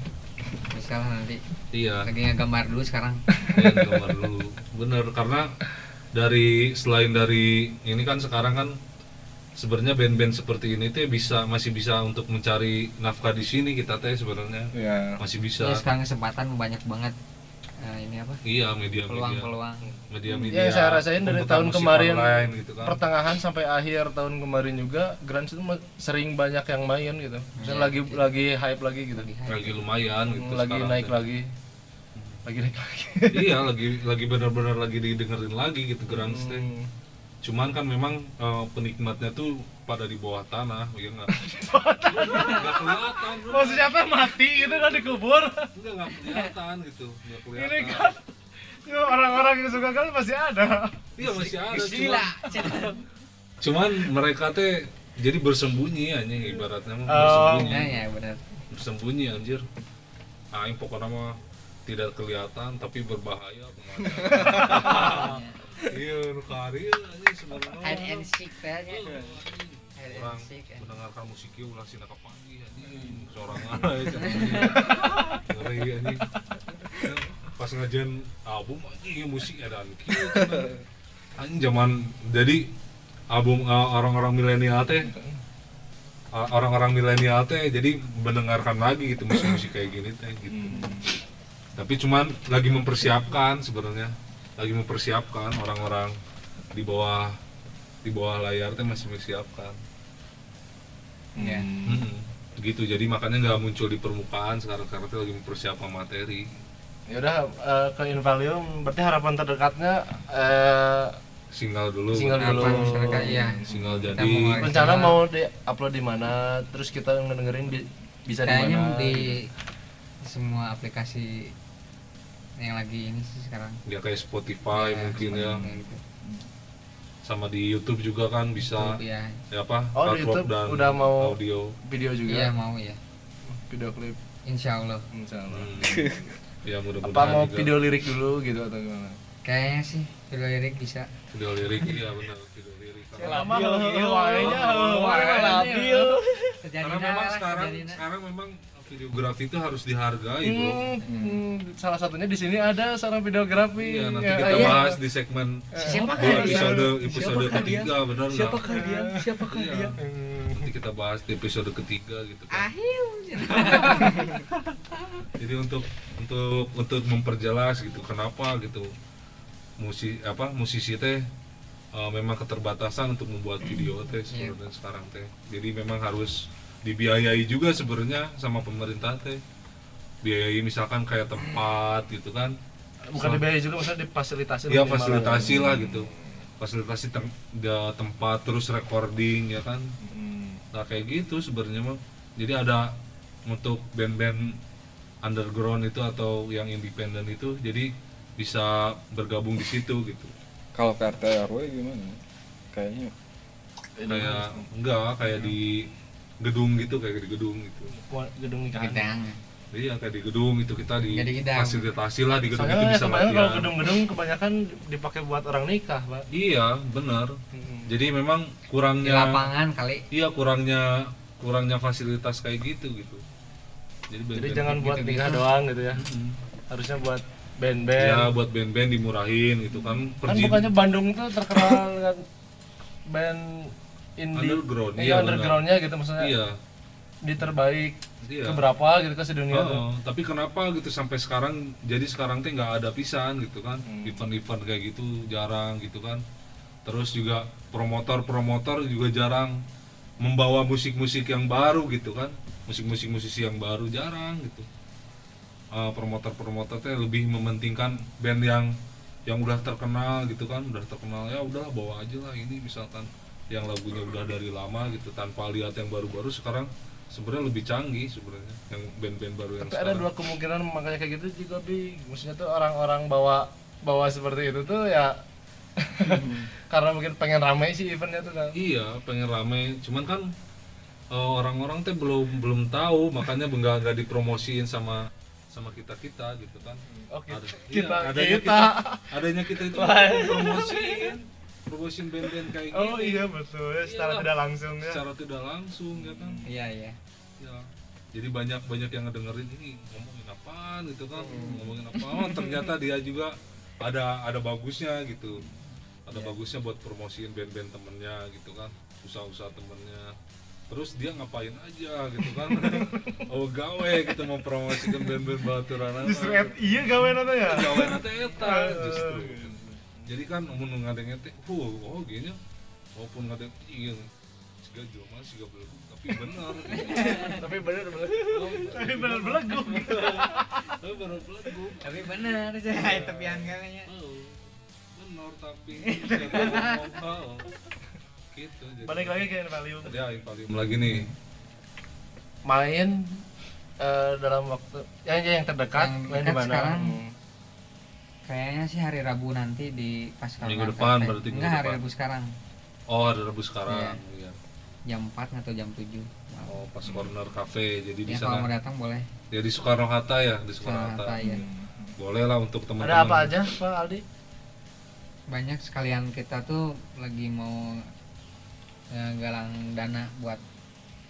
bisa lah nanti Iya. lagi ngegambar dulu sekarang Iya, gambar dulu. Bener karena dari selain dari ini kan sekarang kan sebenarnya band-band seperti ini teh bisa masih bisa untuk mencari nafkah di sini kita teh sebenarnya ya masih bisa. ya sekarang kesempatan banyak banget eh, ini apa Iya media-media peluang-peluang media-media. yang saya rasain dari tahun kemarin online gitu kan. pertengahan sampai akhir tahun kemarin juga Grunge itu sering banyak yang main gitu Misalnya Iya. lagi lagi hype lagi gitu Lagi lagi lumayan gitu lagi sekarang naik teh. lagi lagi naik lagi iya lagi lagi benar-benar lagi didengerin lagi gitu grunge teh. Cuman kan memang eh, penikmatnya tuh pada di bawah tanah, ya enggak? Enggak kelihatan, maksudnya apa mati gitu kan dikubur Enggak enggak kelihatan gitu, enggak kelihatan. ini kan *laughs* orang-orang yang suka kan masih ada Iya masih ada gila cuman, cuman mereka teh jadi bersembunyi anjing ibaratnya mah Oh. bersembunyi. ya ya benar Bersembunyi anjir. Aing pokoknya mah tidak kelihatan tapi berbahaya. *laughs* Iya, nu kari anjing sebenarnya. hide and seek kayaknya Oh, hide orang and eh. mendengarkan musiknya ulah sina ka pagi anjing sorangan *laughs* ngeri anjing. Pas ngajian album anjing musik ada kieu anjing zaman jadi album uh, orang-orang milenial teh uh, orang-orang milenial teh jadi mendengarkan lagi gitu musik-musik kayak gini teh gitu. Tapi cuman lagi mempersiapkan sebenarnya lagi mempersiapkan orang-orang di bawah di bawah layar teh masih mempersiapkan. Ya Mm-mm. gitu jadi makanya nggak muncul di permukaan sekarang karena lagi mempersiapkan materi. Ya udah eh, ke Invalium berarti harapan terdekatnya eh, single dulu. Single dulu. Masyarakat iya. Single jadi mau- rencana mau di upload di mana? Terus kita ngedengerin di, bisa di kayaknya mana? di semua aplikasi yang lagi ini sih sekarang. Ya kayak Spotify Ya, mungkin ya kayak gitu. sama di YouTube juga kan bisa. YouTube, ya ya apa? Oh, di YouTube dan udah mau- audio. video juga? Iya mau ya video klip. Insya Allah. Misalnya Hmm. *laughs* ya mudah-mudahan apa mau juga. video lirik dulu gitu atau gimana? Kayaknya sih video lirik bisa. Video lirik iya benar. Video lirik. Karena, labil. Wainya labil. Karena memang sekarang sekarang memang videografi itu harus dihargai bro Hmm, salah satunya di sini ada seorang videografi. Iya, nanti Ya, kita iya. bahas di segmen Siapakah di dia? episode episode Siapakah dia? ketiga, benar nggak? siapakah dia siapakah Iya. dia Hmm. Nanti kita bahas di episode ketiga gitu kan. akhir Jadi untuk untuk untuk memperjelas gitu kenapa gitu musik apa musisi teh eh, memang keterbatasan untuk membuat video teh Iya. sebenarnya sekarang teh. Jadi memang harus dibiayai juga sebenarnya sama pemerintah teh. Biayai misalkan kayak tempat gitu kan. Bukan dibayar juga maksudnya difasilitasi. ya fasilitasi ya. lah gitu fasilitasi tem- da- tempat terus recording ya kan Hmm. nah kayak gitu sebenarnya mah jadi ada untuk band-band underground itu atau yang independen itu jadi bisa bergabung di situ gitu Kalau ke RT RW gimana? Kayaknya kayak enggak kayak di gedung gitu kayak di gedung gitu gedung nikahan. gedang iya kayak di gedung itu kita di fasilitasi lah di gedung Soalnya itu bisa kebanyakan kalau latihan gedung-gedung kebanyakan dipakai buat orang nikah, Pak. iya benar Hmm. jadi memang di kurangnya lapangan kali iya kurangnya kurangnya fasilitas kayak gitu gitu jadi Jadi jangan buat gitu-gitu. nikah doang gitu ya. Mm-mm. Harusnya buat ya band-band. buat band-band dimurahin gitu kan kan bukannya Bandung tuh terkenal *coughs* dengan band indie. Underground, Iya, iya, undergroundnya gitu maksudnya. iya Di terbaik iya keberapa gitu kan sedunia tuh. Heeh, tapi kenapa gitu sampai sekarang jadi sekarang teh nggak ada pisan gitu kan Hmm. event-event kayak gitu jarang gitu kan terus juga promotor-promotor juga jarang membawa musik-musik yang baru gitu kan musik-musik musisi yang baru jarang gitu Eh, promotor-promotor teh lebih mementingkan band yang yang udah terkenal gitu kan udah terkenal ya udahlah bawa aja lah ini misalkan yang lagunya udah dari lama gitu tanpa lihat yang baru-baru sekarang sebenarnya lebih canggih sebenarnya yang band-band baru yang Tapi ada sekarang dua kemungkinan makanya kayak gitu juga bi. Maksudnya tuh orang-orang bawa bawa seperti itu tuh ya *laughs* karena mungkin pengen rame sih eventnya tuh kan. iya pengen rame cuman kan eh, orang-orang teh belum belum tahu makanya nggak nggak dipromosiin sama sama kita kita gitu kan Oh, kita- Ada- kita- iya, adanya kita. adanya kita itu *laughs* promosiin promosiin band-band kayak Oh gini. iya betul. Ya secara Iya. tidak langsung ya. secara tidak langsung ya kan? Iya iya. Ya jadi banyak banyak yang ngedengerin ini ngomongin apaan? Gitu kan. Hmm. ngomongin apaan? Ternyata dia juga ada ada bagusnya gitu. Ada Iya. bagusnya buat promosiin band-band temennya gitu kan. Usaha-usaha temennya. Terus dia ngapain aja gitu kan. *laughs* Oh gawe gitu mau promosikan band-band baturan Justru et, iya gawe nata ya. gawe nanti eta Oh, justru. gitu. Jadi kan umum ngadengnya teh oh oh gini. Walaupun ngadeng iya. Siga jelema siga belum tapi benar. Tapi bener bener. Tapi bener belegu. tapi benar belegu tapi bener sih tepian galanya oh benar tapi oh gitu Balik lagi ke Invalium. ya Invalium lagi nih. Main eh, dalam waktu yang yang terdekat Yang main di mana? sekarang. Hmm. kayaknya sih hari Rabu nanti di pas Minggu Kalbar depan berarti minggu enggak hari depan. Rabu sekarang oh ada rebus sekarang iya. jam 4 atau jam 7 oh pas corner cafe jadi di ya kalau mau sana datang boleh ya di Soekarno Hatta ya di Soekarno Hatta Hatta, ya. boleh lah untuk teman-teman Ada apa aja Pak Aldi? banyak sekalian kita tuh lagi mau eh, galang dana buat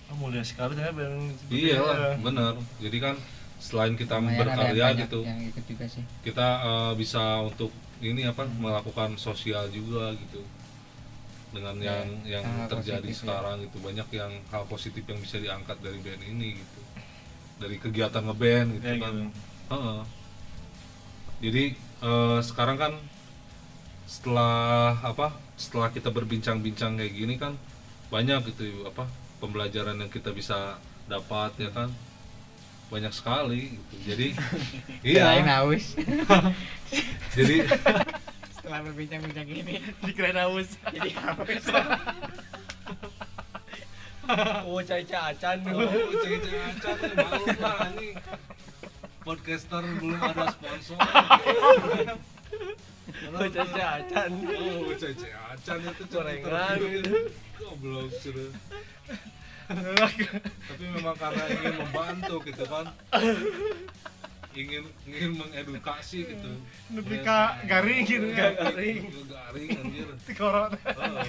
Oh, mulia sekali ya seperti Iya lah, ya. benar. Jadi kan selain kita lumayan berkarya gitu, yang ikut juga sih kita eh, bisa untuk ini apa melakukan sosial juga gitu dengan Ya, yang yang terjadi positif ya. sekarang itu banyak yang hal positif yang bisa diangkat dari band ini gitu dari kegiatan ngeband gitu Ya, kan gitu. Heeh. jadi eh, sekarang kan setelah apa setelah kita berbincang-bincang kayak gini kan banyak gitu apa pembelajaran yang kita bisa dapat ya kan banyak sekali gitu. Jadi Kirain *laughs* iya haus. *laughs* Jadi setelah berbincang-bincang ini Dikirain haus. jadi haus. *laughs* Oh, caca acan oh, cece-cece malu lah ini podcaster belum ada sponsor. Oh, caca acan. oh cece acan itu Gorengan gitu goblok sudah tapi memang karena ingin membantu gitu kan ingin ingin mengedukasi gitu Nepi ka garing gitu ya. garing garing anjir Di korot. Oh,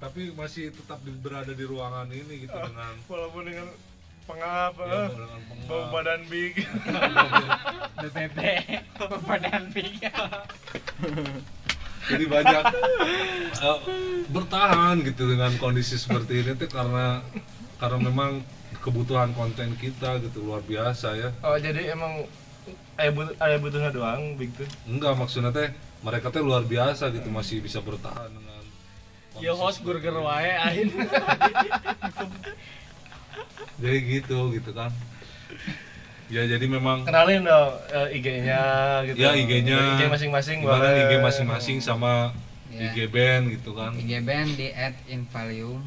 tapi masih tetap di- berada di ruangan ini gitu dengan Walaupun dengan pengap, ya, dengan pengap. bau badan big. BPP badan pika *laughs* jadi banyak eh, bertahan gitu dengan kondisi seperti ini tuh karena karena memang kebutuhan konten kita gitu luar biasa ya Oh, jadi emang ayah butuh ayah butuhnya doang big tuh. enggak maksudnya teh mereka teh luar biasa gitu masih bisa bertahan dengan Ya host burger wae ain. *laughs* jadi gitu gitu kan ya jadi memang Kenalin dong eh, IG-nya gitu. ya IG-nya IG masing-masing gimana boleh. IG masing-masing sama Ya. IG band gitu kan IG band di @invalium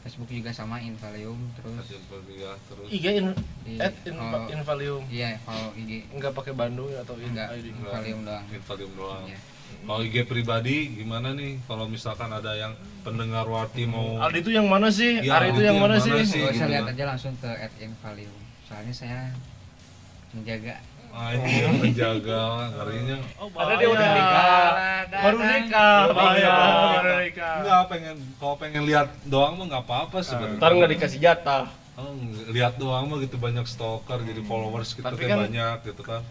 Facebook juga sama Invalium terus ya terus IG in, di at in, oh, Invalium. iya follow IG Enggak pakai Bandung atau in enggak ID. Invalium doang Invalium doang Iya. Kalau IG pribadi gimana nih? Kalau misalkan ada yang pendengar Wati mau Aldi itu yang mana sih? Ya, Ari itu yang yang mana, mana sih? usah gitu lihat kan. aja langsung ke @invalium soalnya saya menjaga ah, ini *laughs* menjaga ngerinya Oh, Karena dia udah nikah. baru nikah Baru oh, ya, nikah. baru nikah Enggak pengen kalau pengen lihat doang mah nggak apa-apa sebenarnya. Ntar nggak dikasih jatah. Oh, lihat doang mah gitu banyak stalker jadi followers kita teh kan- banyak gitu kan.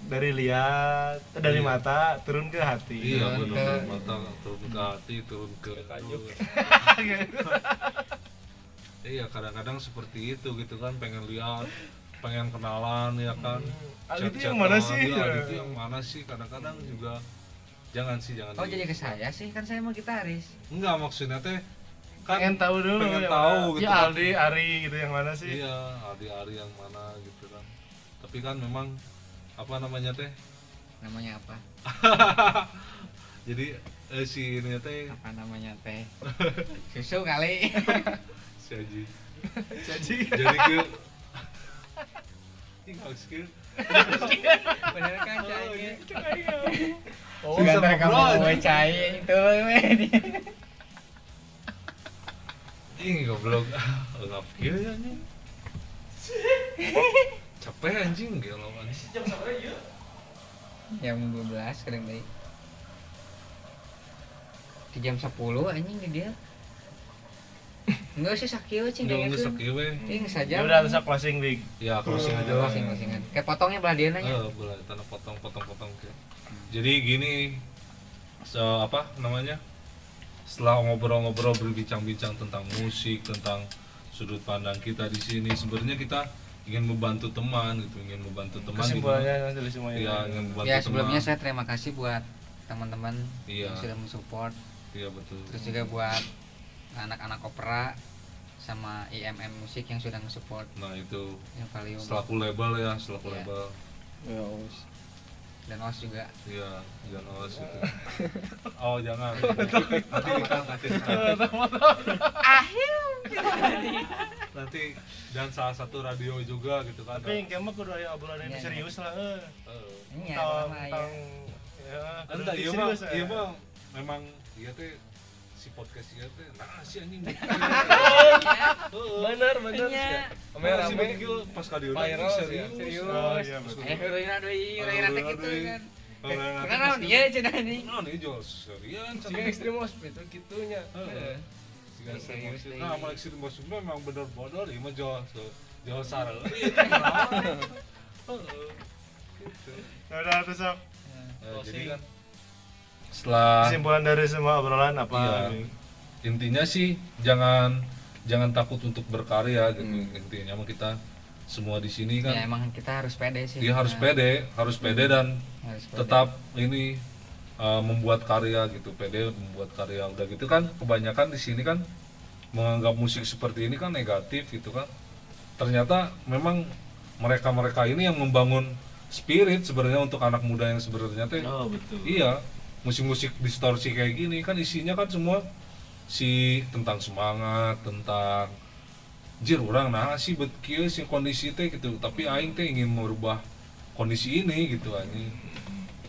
dari lihat dari Iya. mata turun ke hati Iya Turun benar ke- mata turun ke hati turun ke Kajuk. *laughs* *laughs* Iya kadang-kadang seperti itu gitu kan pengen lihat pengen kenalan ya kan. Itu Chat-chatan, yang mana sih? iya, itu yang mana sih kadang-kadang juga jangan sih jangan. Oh di- jadi ke saya sih kan saya mau gitaris. Enggak maksudnya teh kan pengen tahu dulu pengen yang tahu mana. gitu ya kan. Aldi Ari gitu yang mana sih Iya, ari-ari yang mana gitu kan. Tapi kan memang apa namanya teh? Namanya apa? *laughs* Jadi eh, si ini teh Apa namanya teh? Susu kali. *laughs* si Aji. jadi Jadi ke Ih, maksudnya Bener kan cai? oh kamu bro. mau cai itu. Ih, goblok. Enggak pikir ya anjing. Capek anjing gelo anjing. Jam 12 kadang baik. Di jam 10 anjing di dia. Enggak sih sakit cing Jangan kayaknya ngesek kan. ieu we. Ini saja. ya udah bisa closing big Ya, closing aja lah. Closing closingan. Kayak potongnya belah dia nanya. Eh, boleh tanah potong-potong-potong ke. Jadi gini so, apa namanya? Setelah ngobrol-ngobrol berbincang-bincang tentang musik, tentang sudut pandang kita di sini, sebenarnya kita ingin membantu teman gitu, ingin membantu teman di kesimpulannya dari semuanya Iya, ingin membantu Ya sebelumnya teman. saya terima kasih buat teman-teman Iya. yang sudah mensupport Iya betul. terus juga buat anak-anak opera sama IMM musik yang sudah nge-support Nah, itu yang Valium selaku label ya, selaku Iya. label. Ya, Os. dan OS juga Iya, jangan awas itu. *laughs* Oh, jangan. nanti dikat, nanti dikat. nanti dan salah satu radio juga gitu kan. tapi yang kemah kudu aya obrolan yang Iya, serius lah ini ya tentang ya ya iya mah, serius, iya mah memang iya teh si podcast iya teh nah si anjing. *laughs* Bener bener. Iya. Rame. pas Viral sih, serius. serius. oh iya betul. eh heroina deui Oh, teh gitu kan. Karena naon dia cenah ini Nah, nih jual serian Si ekstrim hospital itu gitunya. Heeh. Nah, amal ekstrim bos memang bener bodoh ieu mah jual jual sarel. *laughs* *laughs* Ya udah terus Sok. Nah, jadi kan setelah kesimpulan dari semua obrolan apa? Iya. Intinya sih jangan jangan takut untuk berkarya gitu intinya mah kita semua di sini ya kan emang kita harus pede sih. Dia harus Nah, pede harus pede dan harus pede. tetap ini uh, membuat karya gitu pede membuat karya. Udah gitu kan kebanyakan di sini kan menganggap musik seperti ini kan negatif gitu kan. Ternyata memang mereka mereka ini yang membangun spirit sebenarnya untuk anak muda yang sebenarnya teh. Oh betul. Iya, musik-musik distorsi kayak gini kan isinya kan semua si tentang semangat, tentang jir orang nah sih bet kieu sih kondisi teh gitu, tapi aing teh ingin merubah kondisi ini gitu anjing.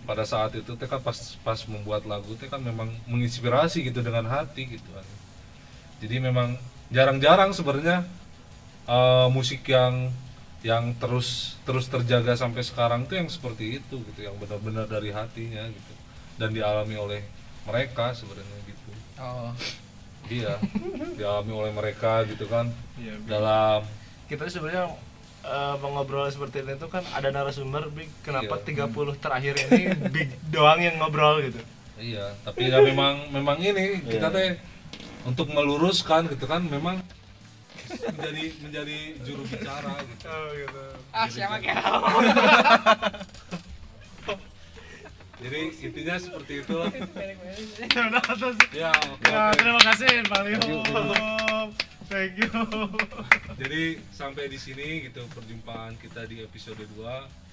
Pada saat itu teh kan pas pas membuat lagu teh kan memang menginspirasi gitu dengan hati gitu anjing. Jadi memang jarang-jarang sebenarnya eh, musik yang yang terus terus terjaga sampai sekarang tuh yang seperti itu gitu yang benar-benar dari hatinya gitu dan dialami oleh mereka sebenarnya gitu. Oh. Iya *laughs* dialami oleh mereka gitu kan. Iya, Bing. dalam kita sebenarnya eh, mengobrol seperti ini tuh kan ada narasumber big kenapa Iya. 30 terakhir ini big doang yang ngobrol gitu? Iya tapi ya memang memang ini kita teh untuk meluruskan gitu kan memang menjadi menjadi juru bicara gitu. Oh gitu. Ah siapa kayak *laughs* *laughs* jadi intinya seperti itulah. Ya *laughs* ya ya, oke. terima kasih Pak Leo. Thank you Jadi sampai di sini gitu perjumpaan kita di episode 2